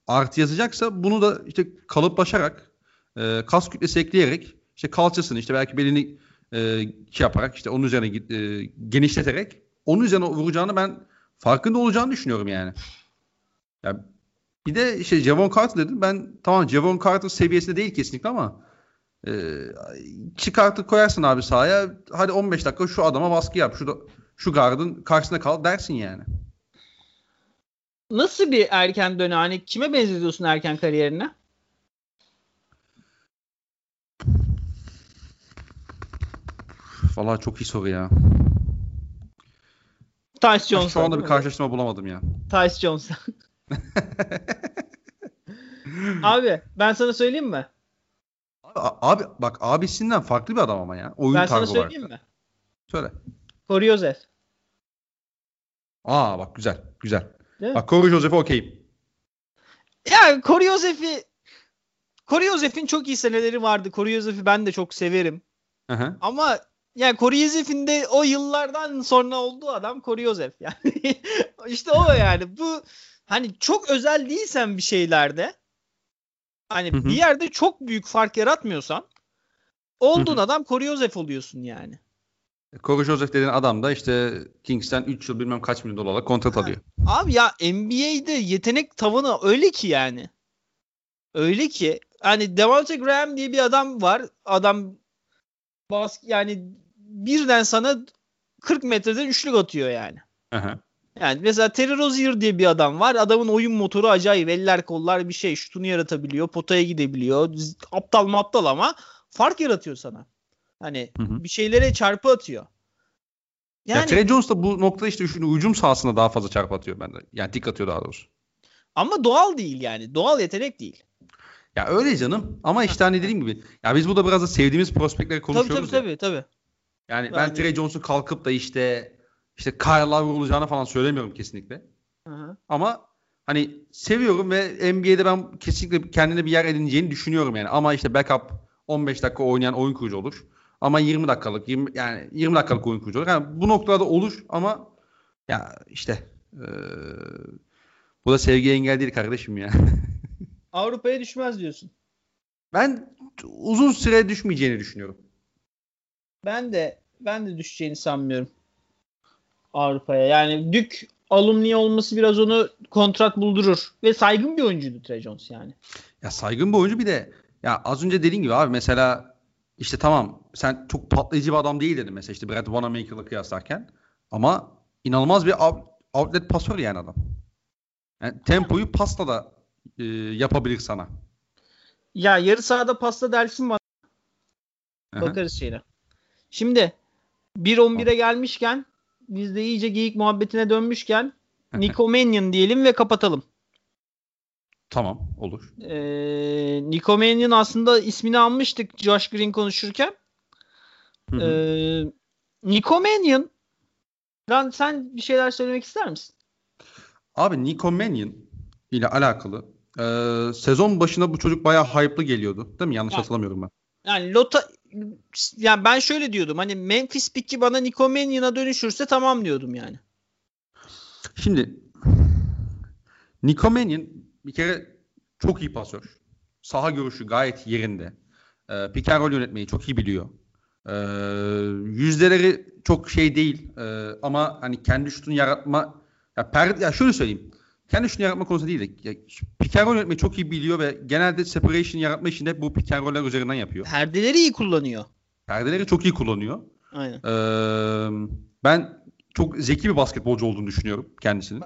artı yazacaksa bunu da işte kalıplaşarak e, kas kütlesi ekleyerek işte kalçasını işte belki belini e, şey yaparak işte onun üzerine e, genişleterek onun üzerine vuracağını ben farkında olacağını düşünüyorum yani. Ya bir de işte Javon Carter dedim. Ben tamam Javon Carter seviyesinde değil kesinlikle ama e, Carter koyarsın abi sahaya. Hadi 15 dakika şu adama baskı yap. Şu da, şu gardın karşısında kal dersin yani. Nasıl bir erken dönem? Hani kime benzetiyorsun erken kariyerine? Vallahi çok iyi soru ya. Tyce Jones. Şu anda bir karşılaştırma bulamadım ya. Tyce Jones. Abi ben sana söyleyeyim mi? Abi, abi bak abisinden farklı bir adam ama ya. Oyun ben sana tarzı olarak. söyleyeyim mi? Söyle. Corey Joseph. Aa bak güzel. Güzel. Değil? Bak Corey Joseph'e okeyim. Ya Corey Joseph'i Corey Joseph'in çok iyi seneleri vardı. Corey Joseph'i ben de çok severim. Hı. Ama yani Corey Joseph'in de o yıllardan sonra olduğu adam Corey Joseph yani. işte o yani. Bu hani çok özel değilsen bir şeylerde hani bir yerde çok büyük fark yaratmıyorsan olduğun adam Corey Joseph oluyorsun yani. Corey Joseph dediğin adam da işte Kings'ten 3 yıl bilmem kaç milyon dolarla kontrat alıyor. Abi ya NBA'de yetenek tavanı öyle ki yani. Öyle ki hani Devontae Graham diye bir adam var. Adam bas yani birden sana 40 metreden üçlük atıyor yani. Aha. Yani mesela Terry Rozier diye bir adam var. Adamın oyun motoru acayip. Eller kollar bir şey. Şutunu yaratabiliyor. Potaya gidebiliyor. Aptal mı aptal ama fark yaratıyor sana. Hani Hı hı. bir şeylere çarpı atıyor. Ya Yani Trey Jones da bu noktada işte şu hücum sahasında daha fazla çarp atıyor bende. Yani dik atıyor daha doğrusu. ama doğal değil yani. Doğal yetenek değil. Ya öyle canım. Ama işte hani dediğim gibi. Ya biz burada biraz da sevdiğimiz prospektleri Tabii konuşuyoruz tabii ya. tabii tabii. Yani ben Yani- Trey Jones'un kalkıp da işte işte Kyle Lowry olacağını falan söylemiyorum kesinlikle. Hı hı. Ama hani seviyorum ve NBA'de ben kesinlikle kendine bir yer edineceğini düşünüyorum yani. Ama işte backup 15 dakika oynayan oyun kurucu olur. Ama 20 dakikalık 20 yani 20 dakikalık oyun kurucu olur. Yani bu noktada olur ama ya işte eee bu da sevgi engel değil kardeşim ya. Avrupa'ya düşmez diyorsun. ben uzun süre düşmeyeceğini düşünüyorum. Ben de ben de düşeceğini sanmıyorum. Avrupa'ya. Yani Dük alumni olması biraz onu kontrat buldurur. Ve saygın bir oyuncuydu Trey Jones yani. Ya saygın bir oyuncu bir de ya az önce dediğin gibi abi mesela işte tamam sen çok patlayıcı bir adam değil dedin mesela işte Brad Wanamaker'la kıyaslarken ama inanılmaz bir out- outlet pasör yani adam. Yani tempoyu pasla da e, yapabilir sana. Ya yarı sahada pasta dersin bana. Aha. Bakarız şeyine. Şimdi 1-11'e gelmişken biz de iyice geyik muhabbetine dönmüşken Nico Mannion diyelim ve kapatalım. Tamam olur. Ee, Nico Mannion aslında ismini almıştık Josh Green konuşurken. Hı hı. Ee, Nico Mannion Lan sen bir şeyler söylemek ister misin? Abi Nico Mannion ile alakalı e, sezon başına bu çocuk bayağı hype'lı geliyordu. Değil mi? Yanlış Ya. hatırlamıyorum ben. Yani Lota yani ben şöyle diyordum hani Memphis pick'i bana Nico Mannion'a dönüşürse tamam diyordum yani. Şimdi Nico Mannion bir kere çok iyi pasör. Saha görüşü gayet yerinde. Ee, pick and roll yönetmeyi çok iyi biliyor. Ee, yüzdeleri çok şey değil Ee, ama hani kendi şutunu yaratma ya, per, ya şöyle söyleyeyim. Kendi şutunu yaratma konusunda değil de ya, pick and roll yönetmeyi çok iyi biliyor ve genelde separation yaratma işini hep bu pick and üzerinden yapıyor. Perdeleri iyi kullanıyor. Perdeleri çok iyi kullanıyor. Aynen. Ee, ben çok zeki bir basketbolcu olduğunu düşünüyorum kendisinin.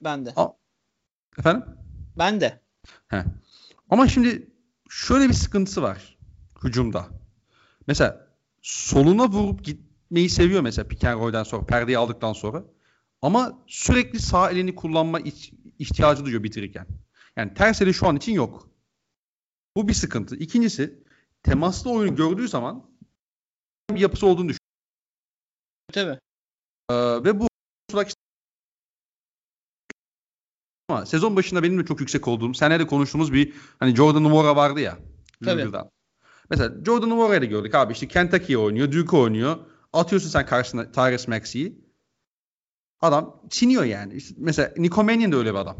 Ben de. Efendim? Ben de. He. Ama şimdi şöyle bir sıkıntısı var hücumda. Mesela soluna vurup gitmeyi seviyor mesela pick and sonra, perdeyi aldıktan sonra. Ama sürekli sağ elini kullanma ihtiyacı duyuyor bitirirken. Yani ters eli şu an için yok. Bu bir sıkıntı. İkincisi temaslı oyunu gördüğü zaman bir yapısı olduğunu düşünüyor. Tabii. Ee, ve bu ama sezon başında benim de çok yüksek olduğum, senle de konuştuğumuz bir hani Jordan Nwora vardı ya. Tabii. Louisville'dan. Mesela Jordan Nwora'yı da gördük abi işte Kentucky'ye oynuyor, Duke oynuyor. Atıyorsun sen karşısına Tyrese Maxey'i. Adam siniyor yani. İşte mesela Nico Mannion da öyle bir adam.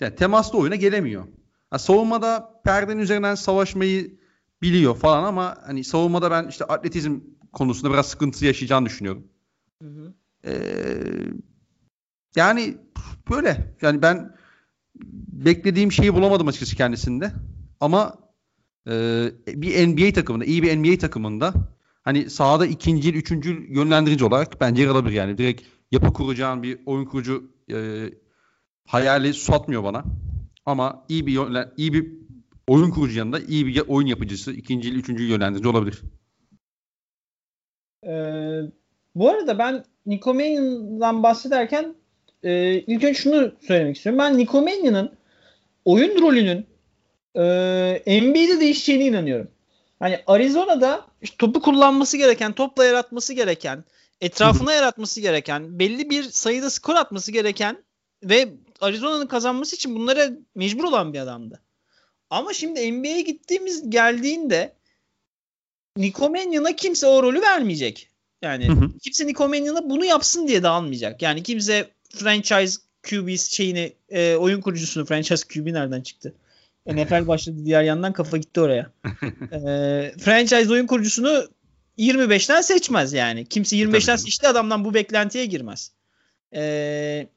Yani temaslı oyuna gelemiyor. Ha, savunmada perdenin üzerinden savaşmayı biliyor falan ama hani savunmada ben işte atletizm konusunda biraz sıkıntı yaşayacağını düşünüyorum. Hı hı. Ee, yani böyle. Yani ben beklediğim şeyi bulamadım açıkçası kendisinde. Ama e, bir NBA takımında, iyi bir NBA takımında hani sahada ikinci, üçüncü yönlendirici olarak bence yer alabilir yani. Direkt yapı kuracağın bir oyun kurucu e, hayali satmıyor bana. Ama iyi bir yönlen, iyi bir oyun kurucu yanında iyi bir oyun yapıcısı, ikinci, üçüncü yönlendirici olabilir. Ee, bu arada ben Nico Mannion'dan bahsederken e, ilk önce şunu söylemek istiyorum. Ben Nico Mannion'ın oyun rolünün e, NBA'de değişeceğine inanıyorum. Hani Arizona'da işte topu kullanması gereken, topla yaratması gereken, etrafına yaratması gereken, belli bir sayıda skor atması gereken ve Arizona'nın kazanması için bunlara mecbur olan bir adamdı. Ama şimdi NBA'ye gittiğimiz geldiğinde Nico Mannion'a kimse o rolü vermeyecek. Yani Hı hı. kimse Nico Mannion'a bunu yapsın diye de almayacak. Yani kimse franchise QB şeyini e, oyun kurucusunu franchise QB nereden çıktı? NFL başladı diğer yandan kafa gitti oraya. e, franchise oyun kurucusunu 25'ten seçmez yani. Kimse 25'ten canım. seçti adamdan bu beklentiye girmez. E,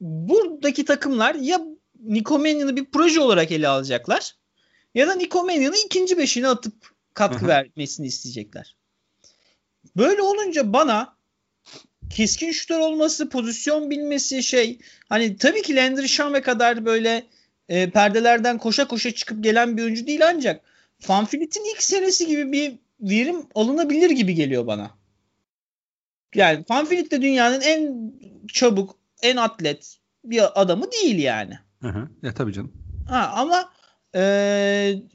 buradaki takımlar ya Nico Mannion'ı bir proje olarak ele alacaklar. Ya da Nico Mannion'ı ikinci beşine atıp katkı vermesini isteyecekler. Böyle olunca bana keskin şutör olması, pozisyon bilmesi şey hani tabii ki Landry Shamet kadar böyle e, perdelerden koşa koşa çıkıp gelen bir oyuncu değil ancak Fanfilit'in ilk senesi gibi bir verim alınabilir gibi geliyor bana. Yani Fanfilit de dünyanın en çabuk, en atlet bir adamı değil yani. Hı hı. Ya tabii canım. Ha, ama e,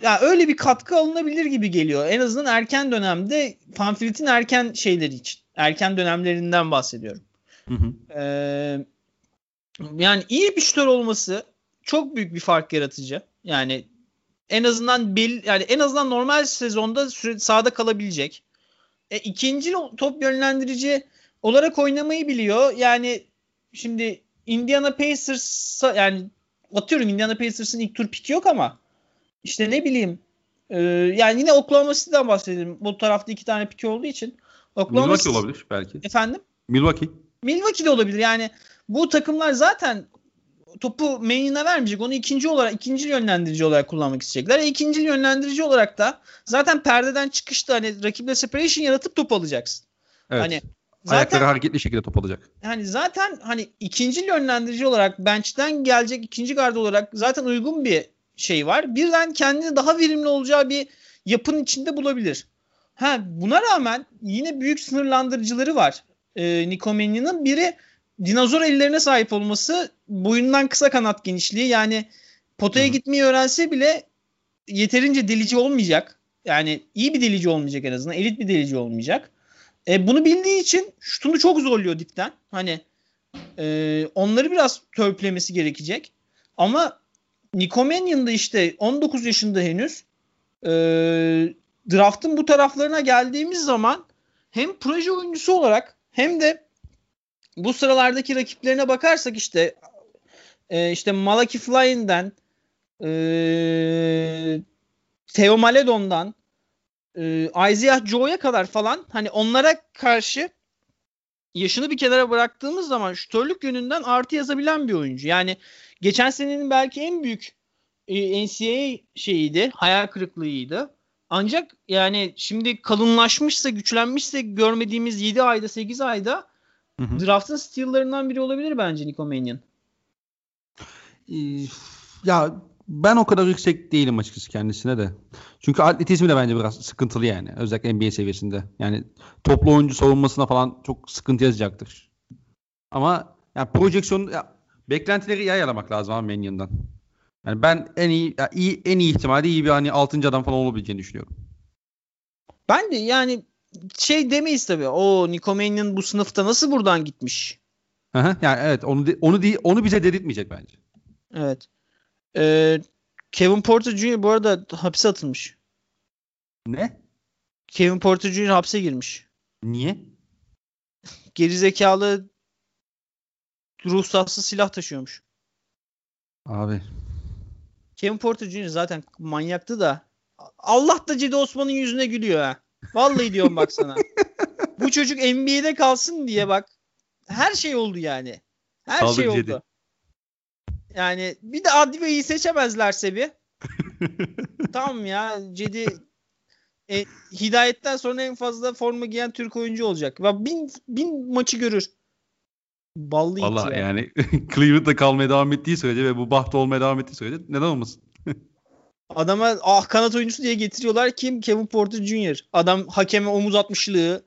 yani öyle bir katkı alınabilir gibi geliyor. En azından erken dönemde Fanfilit'in erken şeyleri için. Erken dönemlerinden bahsediyorum. Hı hı. E, yani iyi bir şutör olması çok büyük bir fark yaratıcı. Yani en azından bel, yani en azından normal sezonda süre, sahada kalabilecek. E, ikinci top yönlendirici olarak oynamayı biliyor. Yani şimdi Indiana Pacers yani atıyorum Indiana Pacers'ın ilk tur piki yok ama işte ne bileyim e, yani yine Oklahoma City'den bahsedelim. Bu tarafta iki tane piki olduğu için. Oklahoma Milwaukee olabilir belki. Efendim? Milwaukee. Milwaukee de olabilir. Yani bu takımlar zaten topu main'ine vermeyecek. Onu ikinci olarak ikinci yönlendirici olarak kullanmak isteyecekler. E, ikinci yönlendirici olarak da zaten perdeden çıkışta hani rakiple separation yaratıp top alacaksın. Evet. Hani zaten, Ayakları hareketli şekilde top alacak. Yani zaten hani ikinci yönlendirici olarak bench'ten gelecek ikinci gardı olarak zaten uygun bir şey var. Birden kendini daha verimli olacağı bir yapının içinde bulabilir. Ha buna rağmen yine büyük sınırlandırıcıları var. Ee, Nico Manion'ın biri dinozor ellerine sahip olması boyundan kısa kanat genişliği yani potaya Hı-hı. gitmeyi öğrense bile yeterince delici olmayacak. Yani iyi bir delici olmayacak en azından. Elit bir delici olmayacak. E, bunu bildiği için şutunu çok zorluyor dipten. Hani e, onları biraz törpülemesi gerekecek. Ama Nico Mannion da işte 19 yaşında henüz e, draftın bu taraflarına geldiğimiz zaman hem proje oyuncusu olarak hem de bu sıralardaki rakiplerine bakarsak işte e, işte Malaki Flynn'den e, Theo Maledon'dan e, Isaiah Joe'ya kadar falan hani onlara karşı yaşını bir kenara bıraktığımız zaman şutörlük yönünden artı yazabilen bir oyuncu. Yani geçen senenin belki en büyük e, NCAA şeyiydi, hayal kırıklığıydı. Ancak yani şimdi kalınlaşmışsa, güçlenmişse görmediğimiz 7 ayda, 8 ayda Hı hı. Draft'ın steal'larından biri olabilir bence Nico Mannion. Ya ben o kadar yüksek değilim açıkçası kendisine de. Çünkü atletizmi de bence biraz sıkıntılı yani. Özellikle NBA seviyesinde. Yani toplu oyuncu savunmasına falan çok sıkıntı yazacaktır. Ama yani projeksiyon ya, beklentileri iyi ayarlamak lazım abi Mannion'dan. Yani ben en iyi, iyi en iyi ihtimalle iyi bir hani 6. adam falan olabileceğini düşünüyorum. Ben de yani şey demeyiz tabii. O Nikomanian bu sınıfta nasıl buradan gitmiş? Aha, yani evet onu de, onu değil onu bize dedirtmeyecek bence. Evet. Ee, Kevin Porter Jr. bu arada hapse atılmış. Ne? Kevin Porter Jr. hapse girmiş. Niye? Gerizekalı ruhsatsız silah taşıyormuş. Abi. Kevin Porter Jr. zaten manyaktı da Allah da Cedi Osman'ın yüzüne gülüyor ha. Vallahi diyorum bak sana. Bu çocuk NBA'de kalsın diye bak. Her şey oldu yani. Her Kaldık şey oldu. Cedi. Yani bir de Advia'yı seçemezlerse bir. tamam ya Cedi e, hidayetten sonra en fazla forma giyen Türk oyuncu olacak. Bin, bin maçı görür. Ballı Allah ya. yani Cleveland'da kalmaya devam ettiği sürece ve bu baht olmaya devam ettiği sürece neden olmasın? Adama ah kanat oyuncusu diye getiriyorlar. Kim? Kevin Porter Jr. Adam hakeme omuz atmışlığı,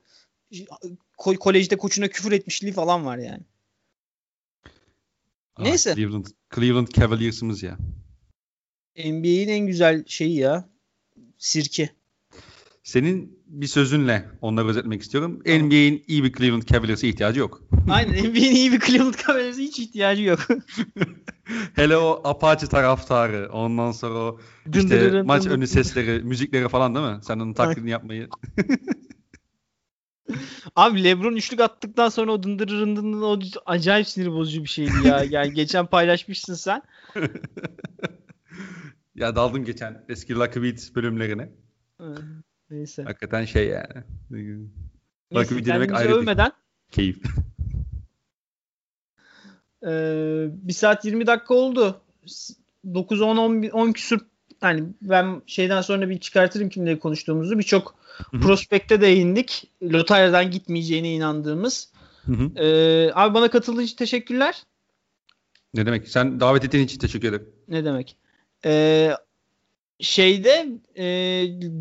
ko- kolejde koçuna küfür etmişliği falan var yani. Ah, Neyse. Cleveland, Cleveland Cavaliers'ımız ya. NBA'in en güzel şeyi ya. Sirke. Senin bir sözünle onları özetmek istiyorum. Tamam. NBA'in iyi bir Cleveland Cavaliers'e ihtiyacı yok. Aynen NBA'in iyi bir Cleveland Cavaliers'e hiç ihtiyacı yok. Hele o Apache taraftarı. Ondan sonra o işte maç önü sesleri, müzikleri falan değil mi? Sen onun taklidini yapmayı. Abi LeBron üçlük attıktan sonra o dındırırındın o acayip sinir bozucu bir şeydi ya. Yani geçen paylaşmışsın sen. ya daldım geçen eski Lucky Beat bölümlerine. Neyse. Hakikaten şey yani. Lucky Beat demek ayrı övmeden. Keyif. Ee, 1 saat 20 dakika oldu. 9 10 10 10 küsur hani ben şeyden sonra bir çıkartırım kimleri konuştuğumuzu. Birçok prospekte değindik. Lotarya'dan gitmeyeceğine inandığımız. Hı hı. Ee, abi bana katıldığın için teşekkürler. Ne demek? Sen davet ettiğin için teşekkür ederim. Ne demek? Ee, şeyde e,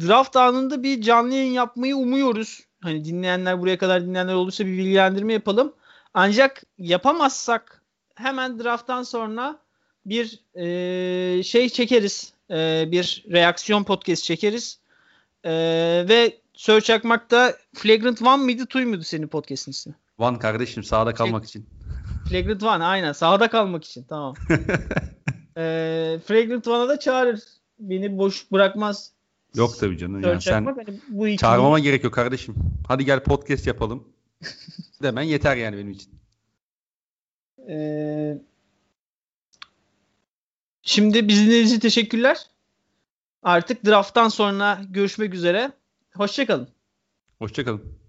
draft anında bir canlı yayın yapmayı umuyoruz. Hani dinleyenler buraya kadar dinleyenler olursa bir bilgilendirme yapalım. Ancak yapamazsak hemen drafttan sonra bir e, şey çekeriz. E, bir reaksiyon podcast çekeriz. E, ve Search Çakmak'ta Flagrant One mıydı Two muydu senin podcast'in ismi? Van kardeşim sağda kalmak için. Flagrant One aynen sahada kalmak için tamam. e, Flagrant One'a da çağırır. Beni boş bırakmaz. Yok tabii canım. Yani sen. Hani bu iki çağırmama gerek yok kardeşim. Hadi gel podcast yapalım. Demen yeter yani benim için. Ee, şimdi bizi dinlediğiniz için teşekkürler. Artık drafttan sonra görüşmek üzere. Hoşçakalın. Hoşçakalın.